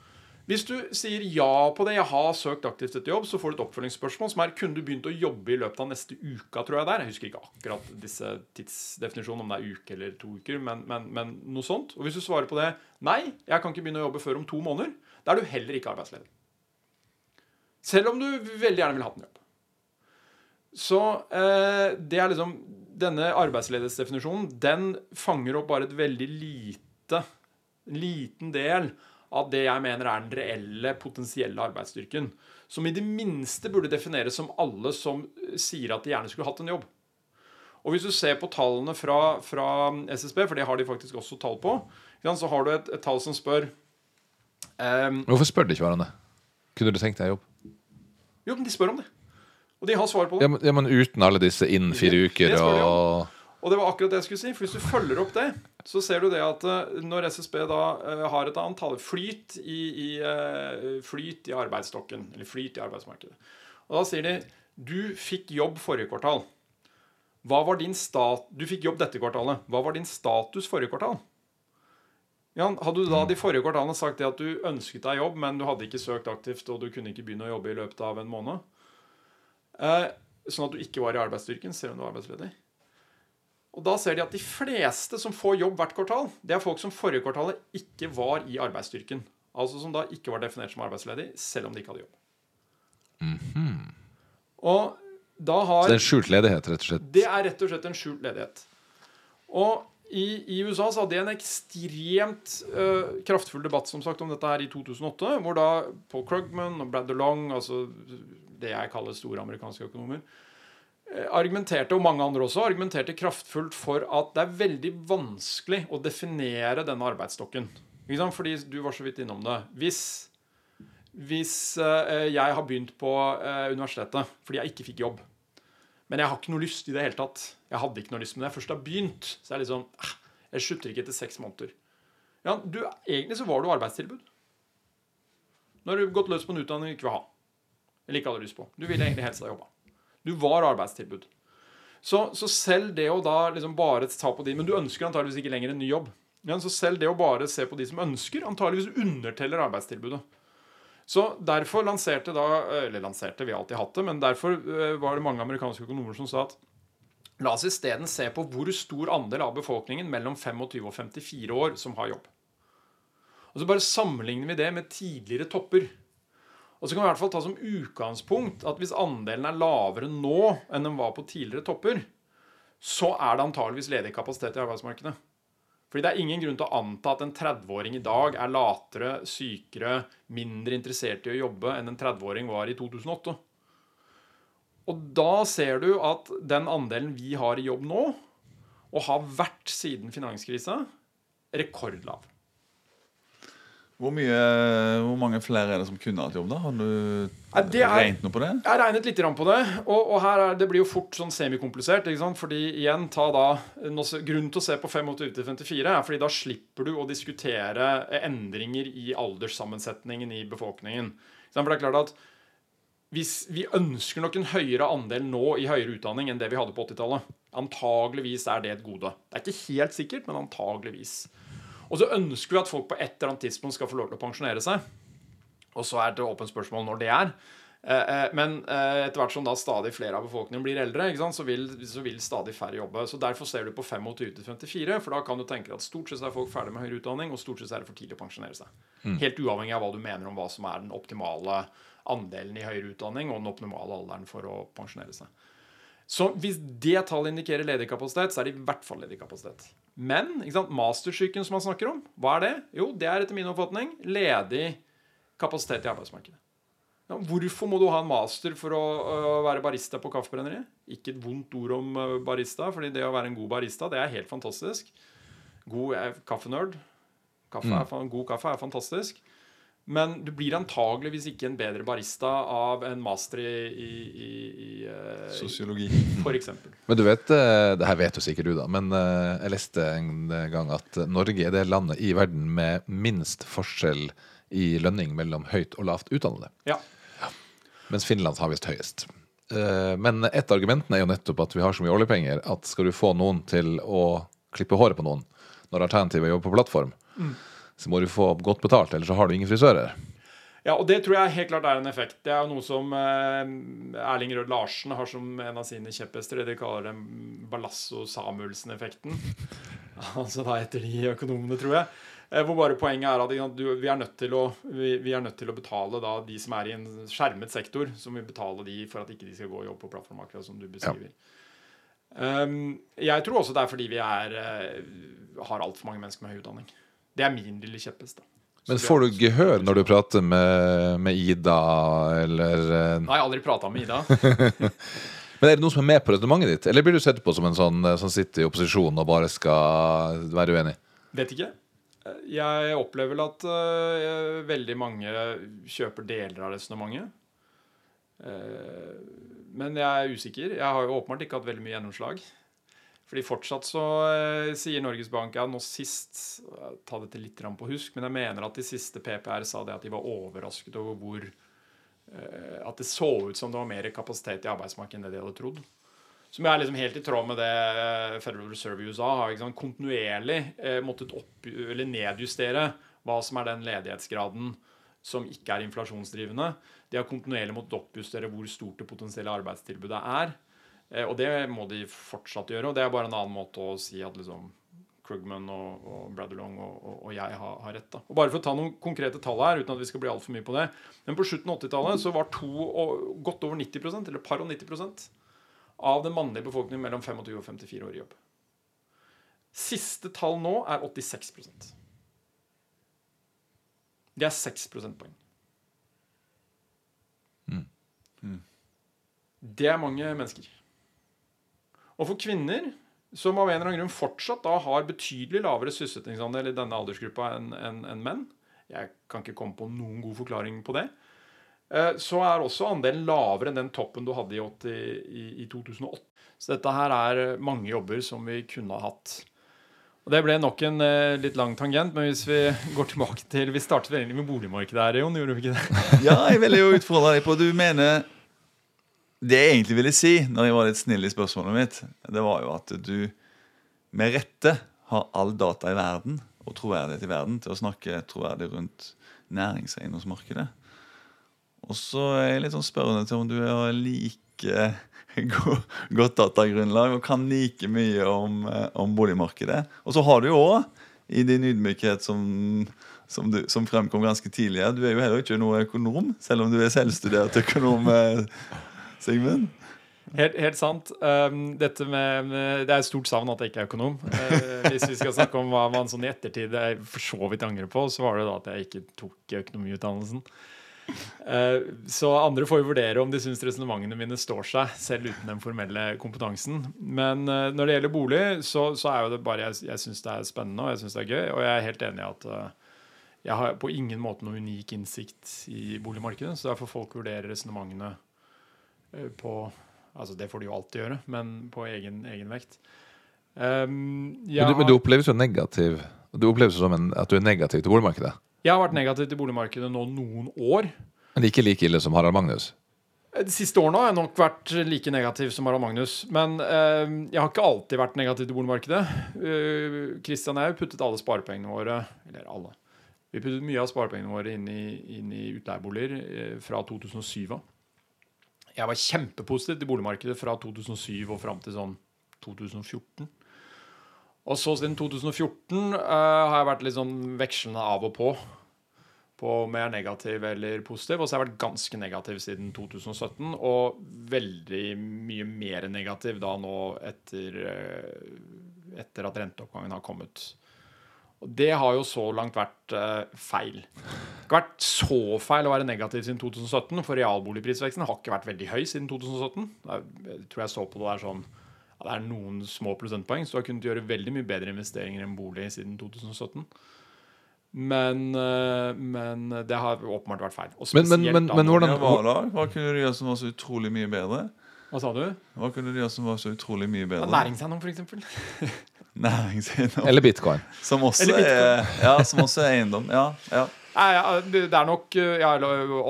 Hvis du sier ja på det, jeg har søkt aktivt etter jobb, så får du et oppfølgingsspørsmål som er kunne du begynt å jobbe i løpet av neste uke, tror jeg der. Jeg husker ikke akkurat disse tidsdefinisjonene, om det er uke eller to uker, men, men, men, noe sånt. Og hvis du svarer på det nei, jeg kan ikke begynne å jobbe før om to måneder, da er du heller ikke arbeidsledig. Selv om du veldig gjerne vil ha en jobb. Så eh, det er liksom Denne arbeidsledighetsdefinisjonen, den fanger opp bare et veldig lite, liten del av det jeg mener er den reelle, potensielle arbeidsstyrken. Som i det minste burde defineres som alle som sier at de gjerne skulle hatt en jobb. Og Hvis du ser på tallene fra, fra SSB, for det har de faktisk også tall på, så har du et, et tall som spør um, Hvorfor spør de ikke hverandre? Kunne du tenkt deg jobb? Jo, men de spør om det. Og de har svar på det. Ja, men, ja, men uten alle disse innen fire uker og og det var akkurat det jeg skulle si. For hvis du følger opp det, så ser du det at eh, når SSB da uh, har et antall flyt i, i uh, flyt i arbeidsstokken, eller flyt i arbeidsmarkedet Og da sier de du fikk jobb forrige kvartal. Stat Du fikk jobb dette kvartalet. Hva var din status forrige kvartal? Jan, hadde du da de forrige kvartalene sagt det at du ønsket deg jobb, men du hadde ikke søkt aktivt, og du kunne ikke begynne å jobbe i løpet av en måned? Eh, sånn at du ikke var i arbeidsstyrken, selv om du var arbeidsledig? Og da ser de at de fleste som får jobb hvert kvartal, det er folk som forrige kvartalet ikke var i arbeidsstyrken. Altså som da ikke var definert som arbeidsledig, selv om de ikke hadde jobb. Mm -hmm. Og da har Så det er en skjult ledighet, rett og slett? Det er rett og slett en skjult ledighet. Og i, i USA så hadde de en ekstremt uh, kraftfull debatt som sagt om dette her i 2008, hvor da Paul Krugman og Brad DeLong, altså det jeg kaller store amerikanske økonomer, argumenterte, og mange andre også, argumenterte kraftfullt for at det er veldig vanskelig å definere denne arbeidsstokken. Fordi du var så vidt innom det. Hvis, hvis uh, jeg har begynt på uh, universitetet fordi jeg ikke fikk jobb, men jeg har ikke noe lyst i det hele tatt Jeg hadde ikke noe lyst, men jeg først har begynt, så det liksom uh, Jeg slutter ikke etter seks måneder. Ja, du, egentlig så var du arbeidstilbud. Nå har du gått løs på en utdanning du ikke vil ha. Eller ikke hadde lyst på. Du ville egentlig helst ha jobba. Du var arbeidstilbud. Så, så, selv det å da liksom bare ta på de Men du ønsker antageligvis ikke lenger en ny jobb. Ja, så selv det å bare se på de som ønsker, antageligvis underteller arbeidstilbudet. Så derfor lanserte da Eller lanserte, vi har alltid hatt det, men derfor eh, var det mange amerikanske økonomer som sa at la oss isteden se på hvor stor andel av befolkningen mellom 25 og 54 år som har jobb. Og så bare sammenligner vi det med tidligere topper. Og så kan vi i hvert fall ta som utgangspunkt at hvis andelen er lavere nå enn den var på tidligere topper, så er det antageligvis ledig kapasitet i arbeidsmarkedet. Fordi det er ingen grunn til å anta at en 30-åring i dag er latere, sykere, mindre interessert i å jobbe enn en 30-åring var i 2008. Og da ser du at den andelen vi har i jobb nå, og har vært siden finanskrisa, rekordlav. Hvor, mye, hvor, mange flere er det som kunne hatt jobb, da? Har du er, regnet noe på det? Jeg har regnet litt på det. Og, og her er, det blir jo fort sånn semikomplisert. ikke sant? Fordi igjen, ta da, Grunnen til å se på 25-54 er fordi da slipper du å diskutere endringer i alderssammensetningen i befolkningen. For det er klart at hvis vi ønsker nok en høyere andel nå i høyere utdanning enn det vi hadde på 80-tallet. Antageligvis er det et gode. Det er ikke helt sikkert, men antageligvis. Og så ønsker vi at folk på et eller annet tidspunkt skal få lov til å pensjonere seg. Og så er det åpent spørsmål når det er. Eh, eh, Men eh, etter hvert som da stadig flere av befolkningen blir eldre, så, vil, så vil stadig færre jobbe. Så Derfor ser du på 25 til 54, for da kan du tenke at stort sett er folk ferdig med høyere utdanning, og stort sett er det for tidlig å pensjonere seg. Helt uavhengig av hva du mener om hva som er den optimale andelen i høyere utdanning og den optimale alderen for å pensjonere seg. Så hvis det tallet indikerer ledig kapasitet, så er det i hvert fall ledig kapasitet. Men ikke sant, mastersyken som man snakker om, hva er det? Jo, det er etter min oppfatning ledig kapasitet i arbeidsmarkedet. Ja, hvorfor må du ha en master for å uh, være barista på kaffebrenneriet? Ikke et vondt ord om uh, barista, fordi det å være en god barista, det er helt fantastisk. God er kaffenerd. Kaffe mm. god kaffe er fantastisk. Men du blir antageligvis ikke en bedre barista av en master i, i, i, i øh, Sosiologi. for eksempel. Men du vet, eh, det her vet jo sikkert du, da, men eh, jeg leste en gang at Norge er det landet i verden med minst forskjell i lønning mellom høyt og lavt utdannede. Ja. Mens Finland har visst høyest. Eh, Men et av argumentene er jo nettopp at vi har så mye oljepenger at skal du få noen til å klippe håret på noen når alternativet er å jobbe på plattform, så må du få godt betalt, ellers så har du ingen frisører. Ja, og det tror jeg helt klart er en effekt. Det er jo noe som eh, Erling Rød Larsen har som en av sine kjepphester. Det de kaller den Balasso-Samuelsen-effekten. altså da etter de økonomene, tror jeg. Eh, hvor bare poenget er at du, vi, er nødt til å, vi, vi nødt til å betale da de som er i en skjermet sektor, som vil betale de for at ikke de skal gå og jobbe på plattform, akkurat som du beskriver. Um, jeg tror også det er fordi vi er, eh, har altfor mange mennesker med høy utdanning. Det er min lille kjepphest. Men får du gehør når du prater med, med Ida, eller eh, Nei, jeg har aldri prata med Ida. Men er det noen som er med på resonnementet ditt, eller blir du sett på som en sånn eh, som sitter i opposisjon og bare skal være uenig? Vet ikke. Jeg opplever vel at uh, veldig mange kjøper deler av resonnementet. Uh, men jeg er usikker. Jeg har jo åpenbart ikke hatt veldig mye gjennomslag. Fordi fortsatt så eh, sier Norges Bank ja, nå sist eh, Ta dette litt på husk, men jeg mener at de siste PPR sa det at de var overrasket over hvor eh, At det så ut som det var mer kapasitet i arbeidsmarkedet enn det de hadde trodd. Som er liksom helt i tråd med det Federal Reserve i USA har sant, kontinuerlig måttet opp, eller nedjustere hva som er den ledighetsgraden som ikke er inflasjonsdrivende. De har kontinuerlig måttet oppjustere hvor stort det potensielle arbeidstilbudet er. Eh, og det må de fortsatt gjøre. Og det er bare en annen måte å si at liksom Krugman og, og Bradalong og, og, og jeg har, har rett. da. Og Bare for å ta noen konkrete tall her, uten at vi skal bli altfor mye på det. Men på slutten av 80-tallet så var to, og, godt over 90% eller par og 90% av den mannlige befolkningen mellom 25 og 54 år i jobb. Siste tall nå er 86% Det er 6 prosentpoeng. Det er mange mennesker. Og for kvinner, som av en eller annen grunn fortsatt da har betydelig lavere sysselsettingsandel i denne aldersgruppa enn en, en menn Jeg kan ikke komme på noen god forklaring på det. eh, Så er også andelen lavere enn den toppen du hadde i, 80, i, i 2008. Så dette her er mange jobber som vi kunne ha hatt. Og Det ble nok en eh, litt lang tangent, men hvis vi går tilbake til Vi startet veldig med boligmarkedet her, Jon. Gjorde vi ikke det? Ja, jeg ville jo utfordre deg på Du mener Det jeg egentlig ville si, når jeg var litt snill i spørsmålet mitt, det var jo at du med rette har all data i verden og troverdighet i verden til å snakke troverdig rundt næringseiendomsmarkedet. Og så er jeg litt sånn spørrende til om du har like godt datagrunnlag og kan like mye om, eh, om boligmarkedet. Og så har du jo òg, i din ydmykhet som, som, du, som fremkom ganske tidlig du er jo heller ikke noe økonom, selv om du er selvstudert økonom, eh, Sigmund. Helt, helt sant. Um, dette med, med, det er et stort savn at jeg ikke er økonom. Uh, hvis vi skal snakke om hva man sånn i ettertid jeg for så vidt angrer på, så var det da at jeg ikke tok økonomiutdannelsen. Uh, så andre får jo vurdere om de syns resonnementene mine står seg, selv uten den formelle kompetansen. Men uh, når det gjelder bolig, så, så er jo det bare jeg, jeg syns det er spennende og jeg synes det er gøy. Og jeg er helt enig i at jeg har på ingen måte noe unik innsikt i boligmarkedet, så derfor folk vurderer resonnementene eh, på Altså, det får de jo alltid gjøre, men på egen, egen vekt. Um, jeg, Men du, men du oppleves jo negativ Du oppleves som en, at du er negativ til boligmarkedet. jeg har vært negativ til boligmarkedet nå noen år. Men ikke like ille som Harald Magnus. De siste årene har jeg nok vært like negativ som Harald Magnus. Men uh, jeg har ikke alltid vært negativ til boligmarkedet. Christian og jeg puttet alle sparepengene våre Eller alle. Vi puttet mye av sparepengene våre inn i, inn i utleieboliger uh, fra 2007 av. Jeg var kjempepositiv til boligmarkedet fra 2007 og fram til sånn 2014. Og så siden 2014 uh, har jeg vært litt sånn vekslende av og på på om jeg er negativ eller positiv. Og så har jeg vært ganske negativ siden 2017, og veldig mye mer negativ da nå etter, uh, etter at renteoppgangen har kommet. Og det har jo så langt vært uh, feil. Det har ikke vært så feil å være negativ siden 2017, for realboligprisveksten har ikke vært veldig høy siden 2017. Jeg tror jeg så på det der sånn ja, Det er noen små prosentpoeng, så du har kunnet gjøre veldig mye bedre investeringer enn bolig siden 2017. Men, eh, men det har åpenbart vært feil. Og Men- men- men- men hvordan- var det? da? Hva kunne du gjøre som var så utrolig mye bedre? Hva sa du? Hva kunne du gjøre som var så utrolig mye bedre? Næringseiendom, f.eks. Næringseiendom. Eller bitcoin. Som også, Eller er, ja, som også er eiendom. Ja, ja. Nei, ja, det det er nok eh, ja,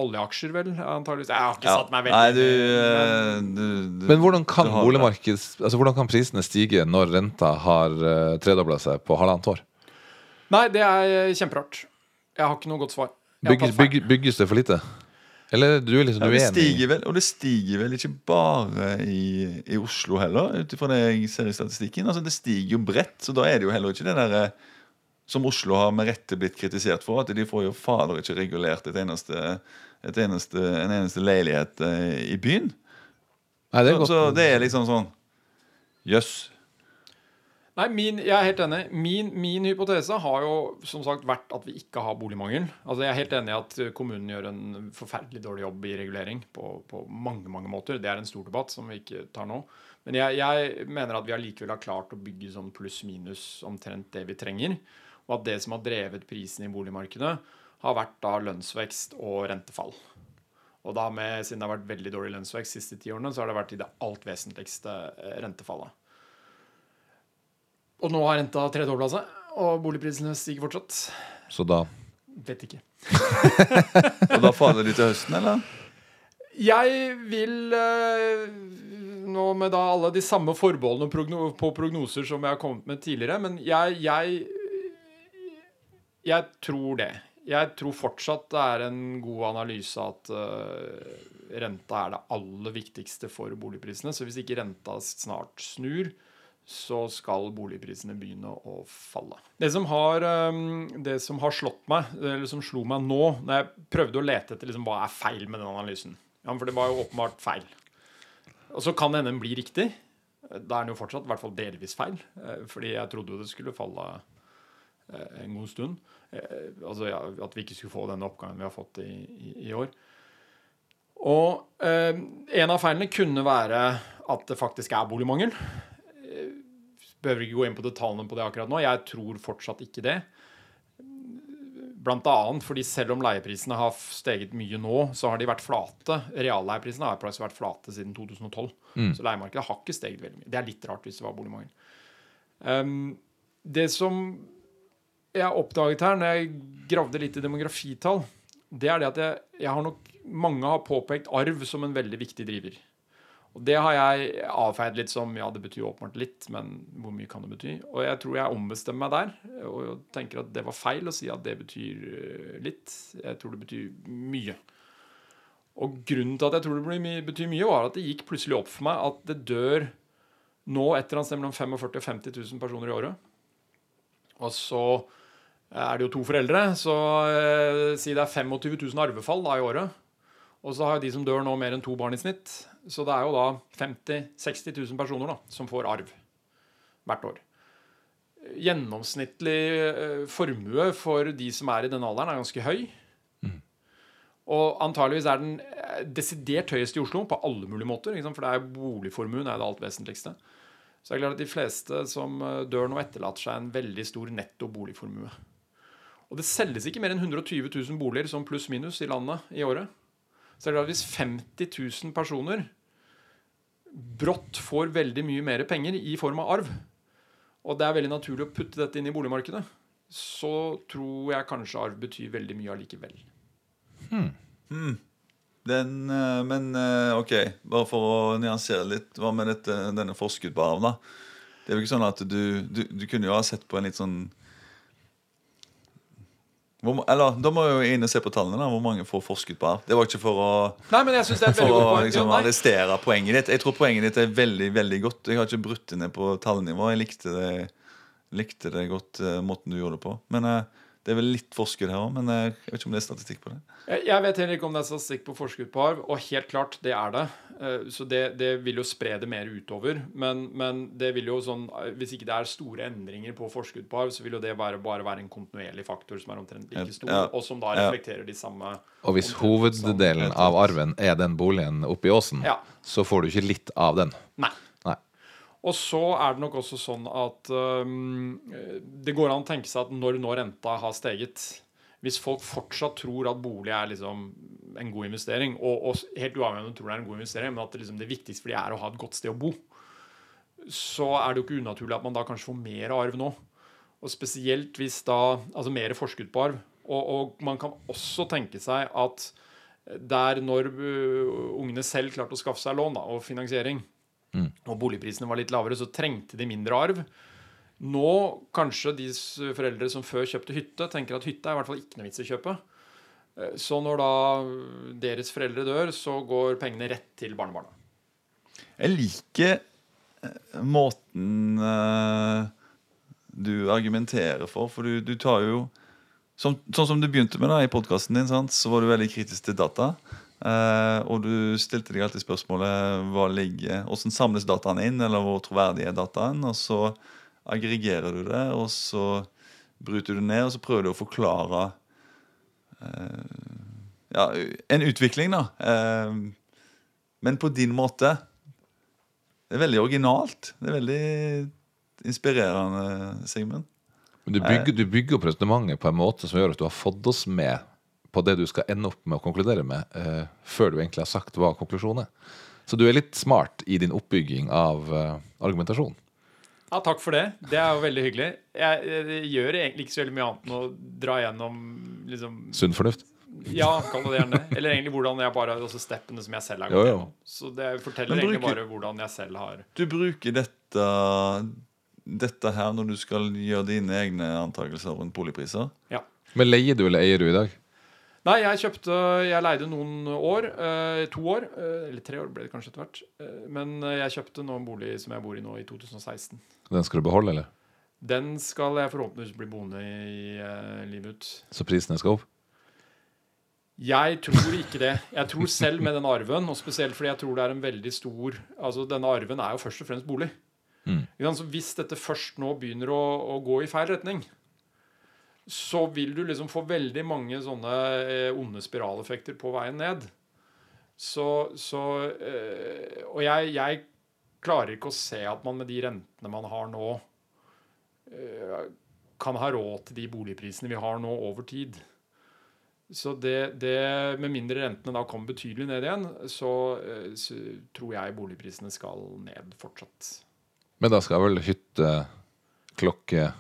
oljeaksjer, vel, antageligvis. Jeg har ikke ja. satt meg veldig Nei, du, men- eh, du, du Men hvordan kan du altså hvordan kan prisene stige når renta har uh, tredobla seg på halvannet år? Nei, det er eh, kjemperart. Jeg har ikke noe godt svar. Bygges, bygges det for lite? Eller du er liksom ja, det uenig? stiger vel, og det stiger vel ikke bare i, i Oslo heller, ut ifra det jeg ser i statistikken. Altså, det stiger jo bredt, så da er det jo heller ikke det derre som Oslo har med rette blitt kritisert for, at de får jo fader ikke regulert et eneste, et eneste, en eneste leilighet eh, i byen. Nei, det Så, så det er liksom sånn Jøss. Nei, min, jeg er helt enig. Min, min hypotese har jo som sagt vært at vi ikke har boligmangel. Altså Jeg er helt enig i at kommunen gjør en forferdelig dårlig jobb i regulering på, på mange mange måter. Det er en stor debatt som vi ikke tar nå. Men jeg, jeg mener at vi allikevel har klart å bygge sånn pluss-minus omtrent det vi trenger. Og at det som har drevet prisen i boligmarkedet, har vært da lønnsvekst og rentefall. Og da med, siden det har vært veldig dårlig lønnsvekst de siste ti årene, så har det vært i det alt vesentligste eh, rentefallet. Og nå har renta tredobla seg, og boligprisene stiger fortsatt. Så da Vet ikke. Og da faller de til høsten, eller? Jeg vil eh, Nå med da alle de samme forbeholdene progno på prognoser som jeg har kommet med tidligere, men jeg, jeg Jeg tror det. Jeg tror fortsatt det er en god analyse at eh, renta er det aller viktigste for boligprisene. Så hvis ikke renta snart snur, så skal boligprisene begynne å falle. Det som har, um, det som har slått meg, eller som slo meg nå, når jeg prøvde å lete etter liksom, hva er feil med den analysen ja, For det var jo åpenbart feil. Og så kan hende den blir riktig. Da er den jo fortsatt i hvert fall delvis feil. eh, Fordi jeg trodde jo det skulle falle eh, en god stund. Eh, Altså ja, At vi ikke skulle få denne oppgangen vi har fått i, i, i år. Og eh, en av feilene kunne være at det faktisk er boligmangel. Eh, Behøver ikke gå inn på detaljene på det akkurat nå. Jeg tror fortsatt ikke det. Blant annet fordi selv om leieprisene har steget mye nå, så har de vært flate. Realleieprisene har faktisk vært flate siden 2012. Så leiemarkedet har ikke steget veldig mye. Det er litt rart hvis det var boligmangel. Um, det som jeg oppdaget her når jeg gravde litt i demografitall, det er det at jeg, jeg har nok Mange har påpekt arv som en veldig viktig driver. Og det har jeg avfeid litt som ja, det betyr åpenbart litt, men hvor mye kan det bety? Og jeg tror jeg ombestemmer meg der og tenker at det var feil å si at det betyr eh, litt. Jeg tror det betyr mye. Og grunnen til at jeg tror det betyr mye, var at det gikk plutselig opp for meg at det dør nå et eller annet sted mellom 45 000 og 50 000 personer i året. Og så er det jo to foreldre, så eh, si det er 25 000 arvefall da i året. Og så har de som dør nå, mer enn to barn i snitt. Så det er jo da 50 000-60 000 personer da, som får arv hvert år. Gjennomsnittlig eh, formue for de som er i den alderen, er ganske høy. Og antageligvis er den eh, desidert høyest i Oslo på alle mulige måter. For det er boligformuen er det alt vesentligste. Så det er klart at de fleste som eh, dør nå, etterlater seg en veldig stor netto boligformue. Og det selges ikke mer enn 120 000 boliger som pluss-minus i landet i året. Så det er det at hvis 50 000 personer brått får veldig mye mer penger i form av arv, og det er veldig naturlig å putte dette inn i boligmarkedet, så tror jeg kanskje arv betyr veldig mye allikevel. Den, eh, men eh, OK, bare for å nyansere litt. Hva med dette, denne forskudd på arv, da? Det er jo ikke sånn at du, du, du kunne jo ha sett på en litt sånn hvor, Eller da må jeg jo inn og se på tallene. da Hvor mange får forsket på her? Det var ikke for å Nei, men jeg synes det er et for veldig å godt poeng. liksom, Jo, nei. arrestere poenget ditt. Jeg tror poenget ditt er veldig veldig godt. Jeg har ikke brutt det ned på tallnivå. Jeg likte det, likte det godt, eh, måten du gjorde det på. Men eh, det er vel litt forskudd her òg. Men jeg vet ikke om det er statistikk på det. Jeg vet heller ikke om det er statistikk på forskudd på arv, og helt klart, det er det. Eh, Så det, det vil jo spre det mer utover. Men, men det vil jo sånn hvis ikke det er store endringer på forskudd på arv, så vil jo det bare, bare være en kontinuerlig faktor som er omtrent like stor, Ja. og som da Ja. reflekterer de samme Og hvis hoveddelen av arven er den boligen oppe i åsen, Ja. så får du ikke litt av den. Nei. Og så er det nok også sånn at um, det går an å tenke seg at når nå renta har steget Hvis folk fortsatt tror at bolig er liksom en god investering, og, og helt uavhengig om de tror det er en god investering, men at det, liksom, det viktigste for de er å ha et godt sted å bo, så er det jo ikke unaturlig at man da kanskje får mer arv nå. Og spesielt hvis da Altså mer forskudd på arv. Og, og man kan også tenke seg at der når øh, ungene selv klarte å skaffe seg lån da, og finansiering, og boligprisene var litt lavere, så trengte de mindre arv. Nå kanskje de foreldre som før kjøpte hytte, tenker at hytte er i hvert fall ikke noe vits i å kjøpe. Eh, Så når da deres foreldre dør, så går pengene rett til barnebarna. Jeg liker eh, måten eh, du argumenterer for, for du, du tar jo som, Sånn som du begynte med da i podkasten din, sant? så var du veldig kritisk til data. Eh, og du stilte deg alltid spørsmålet hva ligger, hvordan samles dataen inn, eller hvor troverdig er dataen? Og så aggregerer du det, og så bryter du ned, og så prøver du å forklare eh, ja, en utvikling, da. Eh, men på din måte. Det er veldig originalt. Det er veldig inspirerende, Sigmund. Men du bygger, du bygger opp resonnementet på en måte som gjør at du har fått oss med på det du skal ende opp med å konkludere med, eh, før du egentlig har sagt hva konklusjonen er. Så du er litt smart i din oppbygging av eh, argumentasjon. Ja, takk for det. Det er jo veldig hyggelig. Jeg, jeg gjør egentlig ikke så veldig mye annet enn å dra gjennom liksom, Sunn fornuft. Ja, kall det gjerne. Eller egentlig hvordan jeg bare også steppene som jeg selv har gått gjennom. Så det forteller bruker, egentlig bare hvordan jeg selv har Du bruker dette, dette her når du skal gjøre dine egne antakelser rundt boligpriser. Ja. Men leier du eller eier du i dag? Nei, jeg kjøpte Jeg leide noen år. Eh, to år. Eh, eller tre år ble det kanskje etter hvert. Eh, men jeg kjøpte nå en bolig som jeg bor i nå, i 2016. Den skal du beholde, eller? Den skal jeg forhåpentligvis bli boende i livet ut. Så prisene skal opp? Jeg tror ikke det. Jeg tror selv med den arven, og spesielt fordi jeg tror det er en veldig stor Altså, denne arven er jo først og fremst bolig. Mm. Så hvis dette først nå begynner å, å gå i feil retning, så vil du liksom få veldig mange sånne eh, onde spiraleffekter på veien ned. Så, så eh, Og jeg, jeg klarer ikke å se at man med de rentene man har nå, eh, kan ha råd til de boligprisene vi har nå over tid. Så det, det Med mindre rentene da kommer betydelig ned igjen, så, så tror jeg boligprisene skal ned fortsatt. Men da skal vel hytte, klokke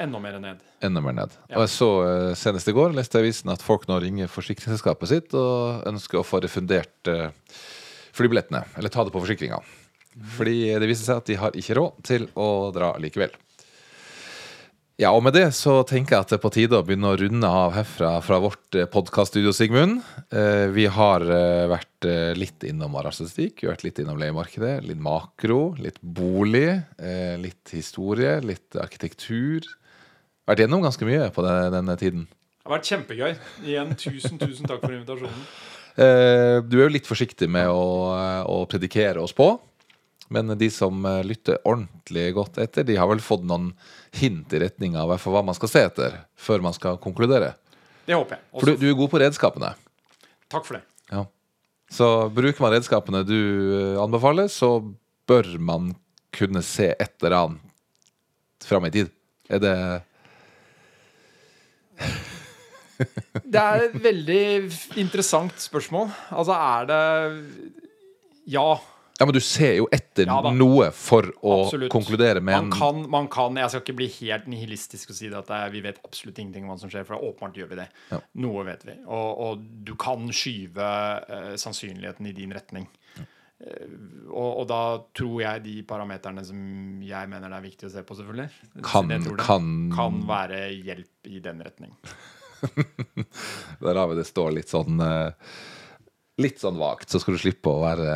Enda mer ned. enda mer ned. Ja. Og jeg så eh, senest i går leste jeg avisen at folk nå ringer forsikringsselskapet sitt og ønsker å få refundert eh, flybillettene, eller ta det på forsikringa. Fordi det viser seg at de har ikke råd til å dra likevel. Ja, og med det så tenker jeg at det er på tide å begynne å runde av herfra fra vårt podkaststudio, Sigmund. Eh, vi har eh, vært eh, litt innom arealstatistikk, vi har vært litt innom leiemarkedet, litt makro, litt bolig, eh, litt historie, litt arkitektur. Vært gjennom ganske mye på denne, denne tiden. Det har vært kjempegøy. Igjen, tusen, tusen takk for invitasjonen. Eh, du er jo litt forsiktig med å, å predikere oss på. Men de som eh, lytter ordentlig godt etter, de har vel fått noen hint i retning av hva man skal se etter før man skal konkludere. Det håper jeg. For du, du er god på redskapene. takk for det. Ja. Så bruker man redskapene du eh, anbefaler, så bør man kunne se et eller annet fram i tid. Er det Det er et veldig interessant spørsmål. Altså, er det Ja. Ja, Men du ser jo etter Ja noe for å Absolutt. konkludere med Man kan, man kan, Jeg skal ikke bli helt nihilistisk og si at er, vi vet absolutt ingenting om hva som skjer, for åpenbart gjør vi det. Ja. Noe vet vi. Og, og du kan skyve uh, sannsynligheten i din retning. Eh, og, og da tror jeg de parameterne som jeg mener det er viktig å se på, selvfølgelig, Kan- kan- kan være hjelp i den retning. Der har vi det står litt sånn eh, Litt sånn vagt, så skal du slippe å være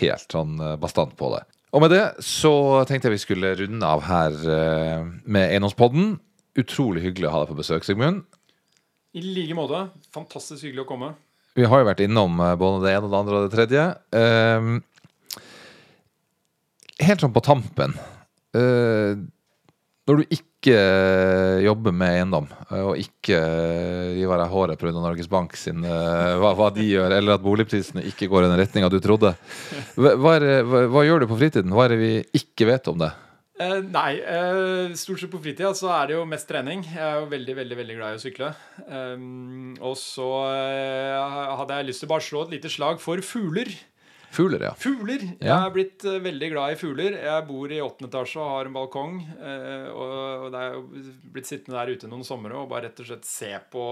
helt sånn eh, bastant på det. Og med det så tenkte jeg vi skulle runde av her eh, med Eiendomspodden. Utrolig hyggelig å ha deg på besøk, Sigmund. I like måte. Fantastisk hyggelig å komme. Vi har jo vært innom eh, både det ene og det andre og det tredje. Ehm, helt sånn på tampen eh, Når du ikke jobber med eiendom, eh, og ikke river deg håret pga. Norges Bank sin hva, hva de gjør, eller at boligprisene ikke går i den retninga du trodde, hva, hva, hva gjør du på fritiden? Hva er det vi ikke vet om det? Eh, nei, Uh, stort sett på fritida så er det jo mest trening. Jeg er jo veldig veldig, veldig glad i å sykle. Um, og så uh, hadde jeg lyst til å bare slå et lite slag for fugler. Fugler, ja. Fugler! Jeg Ja. er blitt veldig glad i fugler. Jeg bor i åttende etasje og har en balkong. og, og det er jo blitt sittende der ute noen somre og bare rett og slett se på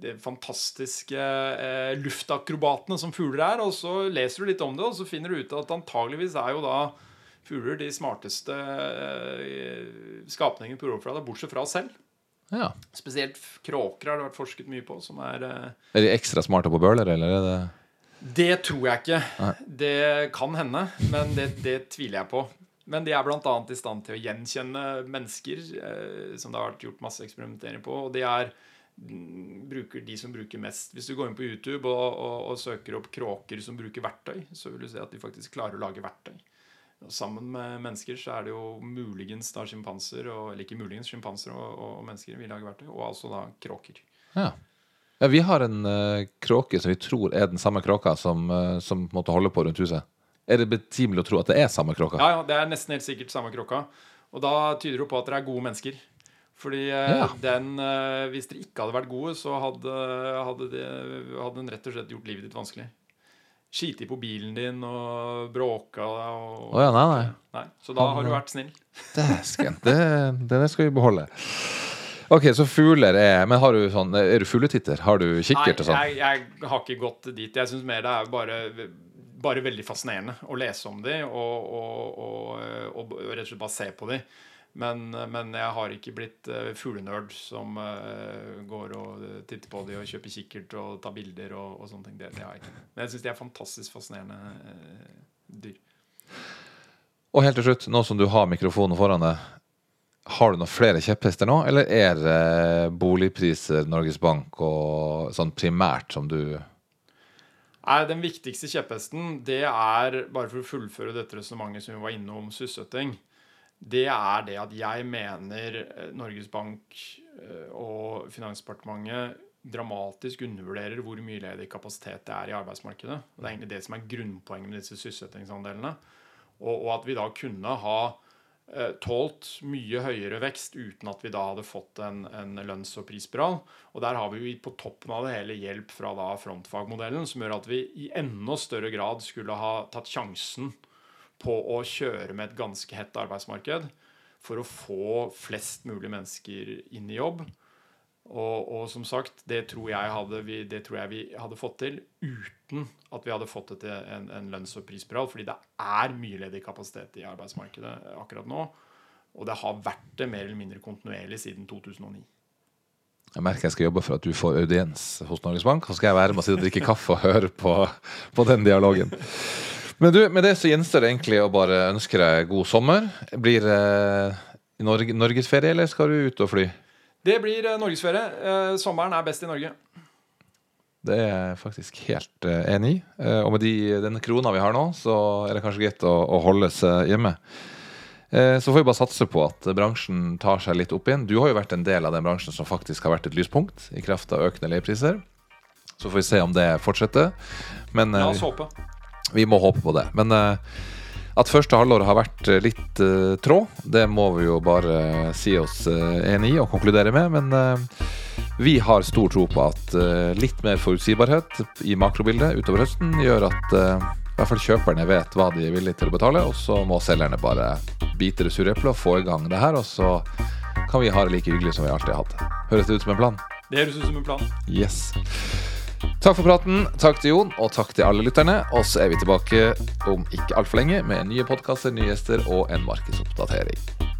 de fantastiske eh, luftakrobatene som fugler er. Og så leser du litt om det, og så finner du ut at antageligvis er jo da fugler de smarteste eh, skapningene på jordflata, bortsett fra oss selv. ja. Spesielt kråker har det vært forsket mye på, som er eh, Er de ekstra smarte på bøler, eller er det Det tror jeg ikke. Nei. Det kan hende, men det, det tviler jeg på. Men de er bl.a. i stand til å gjenkjenne mennesker, eh, som det har vært gjort masse eksperimentering på. Og de er mm, bruker de som bruker mest. Hvis du går inn på YouTube og, og, og søker opp kråker som bruker verktøy, så vil du se at de faktisk klarer å lage verktøy. Og sammen med mennesker så er det jo muligens da sjimpanser, eller ikke muligens sjimpanser og, og, mennesker vi lager verktøy, og altså da kråker. Ja. ja vi har en uh, kråke som vi tror er den samme kråka som, uh, som måtte holde på rundt huset. Er det betimelig å tro at det er samme kråka? Ja, ja, det er nesten helt sikkert samme kråka. Og da tyder det på at dere er gode mennesker. Fordi eh, Ja. den Hvis dere ikke hadde vært gode, så hadde, hadde, det, hadde den rett og slett gjort livet ditt vanskelig. Skiti på bilen din og bråka og oh, ja, nei, nei. Nei, Så da har du vært snill. Dæsken. Det, det, det skal vi beholde. Ok, så fugler er Men har du sånn Er du fugletitter? Har du kikkert og sånn? Nei, jeg, jeg har ikke gått dit. Jeg syns mer det er bare, bare veldig fascinerende å lese om de og, og, og, og rett og slett bare se på de. Men, men jeg har ikke blitt uh, fuglenerd som eh, går og eh, titter på de og kjøper kikkert og tar bilder og, og sånne ting. Det, det har jeg ikke. Men jeg syns de er fantastisk fascinerende dyr. Og helt til slutt, nå som du har mikrofonen foran deg, har du noen flere kjepphester nå, eller er det boligpriser, Norges Bank og sånn primært som du Nei, Den viktigste kjepphesten, det er, bare for å fullføre dette resonnementet som vi var innom sysselsetting, det er det at jeg mener eh, Norges Bank eh, og Finansdepartementet dramatisk undervurderer hvor mye ledig kapasitet det er i arbeidsmarkedet. Og Det er egentlig det som er grunnpoenget med disse sysselsettingsandelene. Og, og at vi da kunne ha eh, tålt mye høyere vekst uten at vi da hadde fått en, en lønns- og prisspiral. Og der har vi jo på toppen av det hele hjelp fra da frontfagmodellen, som gjør at vi i enda større grad skulle ha tatt sjansen på å kjøre med et ganske hett arbeidsmarked for å få flest mulig mennesker inn i jobb. Og, og som sagt, det tror, hadde det tror jeg vi hadde fått til uten at vi hadde fått til en, en lønns- og prisspiral. Fordi det er mye ledig kapasitet i arbeidsmarkedet akkurat nå. Og det har vært det mer eller mindre kontinuerlig siden 2009. Jeg merker jeg skal jobbe for at du får audiens hos Norges Bank. Så skal jeg være med og sitte og drikke kaffe og høre på, på den dialogen. Men du, med det så gjenstår det egentlig å bare ønske deg god sommer. Blir det i Norge, norgesferie, eller skal du ut og fly? Det blir eh, norgesferie. Eh, sommeren er best i Norge. Det er jeg faktisk helt eh, enig i. Eh, og med de, den krona vi har nå, så er det kanskje greit å, å holde seg hjemme. Eh, så får vi bare satse på at bransjen tar seg litt opp igjen. Du har jo vært en del av den bransjen som faktisk har vært et lyspunkt i kraft av økende leiepriser. Så får vi se om det fortsetter. Men La eh, oss håpe. Vi må håpe på det. Men eh, at første halvår har vært eh, litt uh, trå, det må vi jo bare si oss uh, enig i og konkludere med. Men uh, vi har stor tro på at uh, litt mer forutsigbarhet i makrobildet utover høsten gjør at, i hvert fall kjøperne vet hva de er villige til å betale, og så må selgerne bare bite det sure eplet og få i gang det her, og så kan vi ha det like hyggelig som vi alltid har hatt. Høres det ut som en plan? Det høres ut som en plan. Yes. Takk for praten. Takk til Jon, og takk til alle lytterne. Og så er vi tilbake om ikke altfor lenge med nye podkaster, nye gjester og en markedsoppdatering.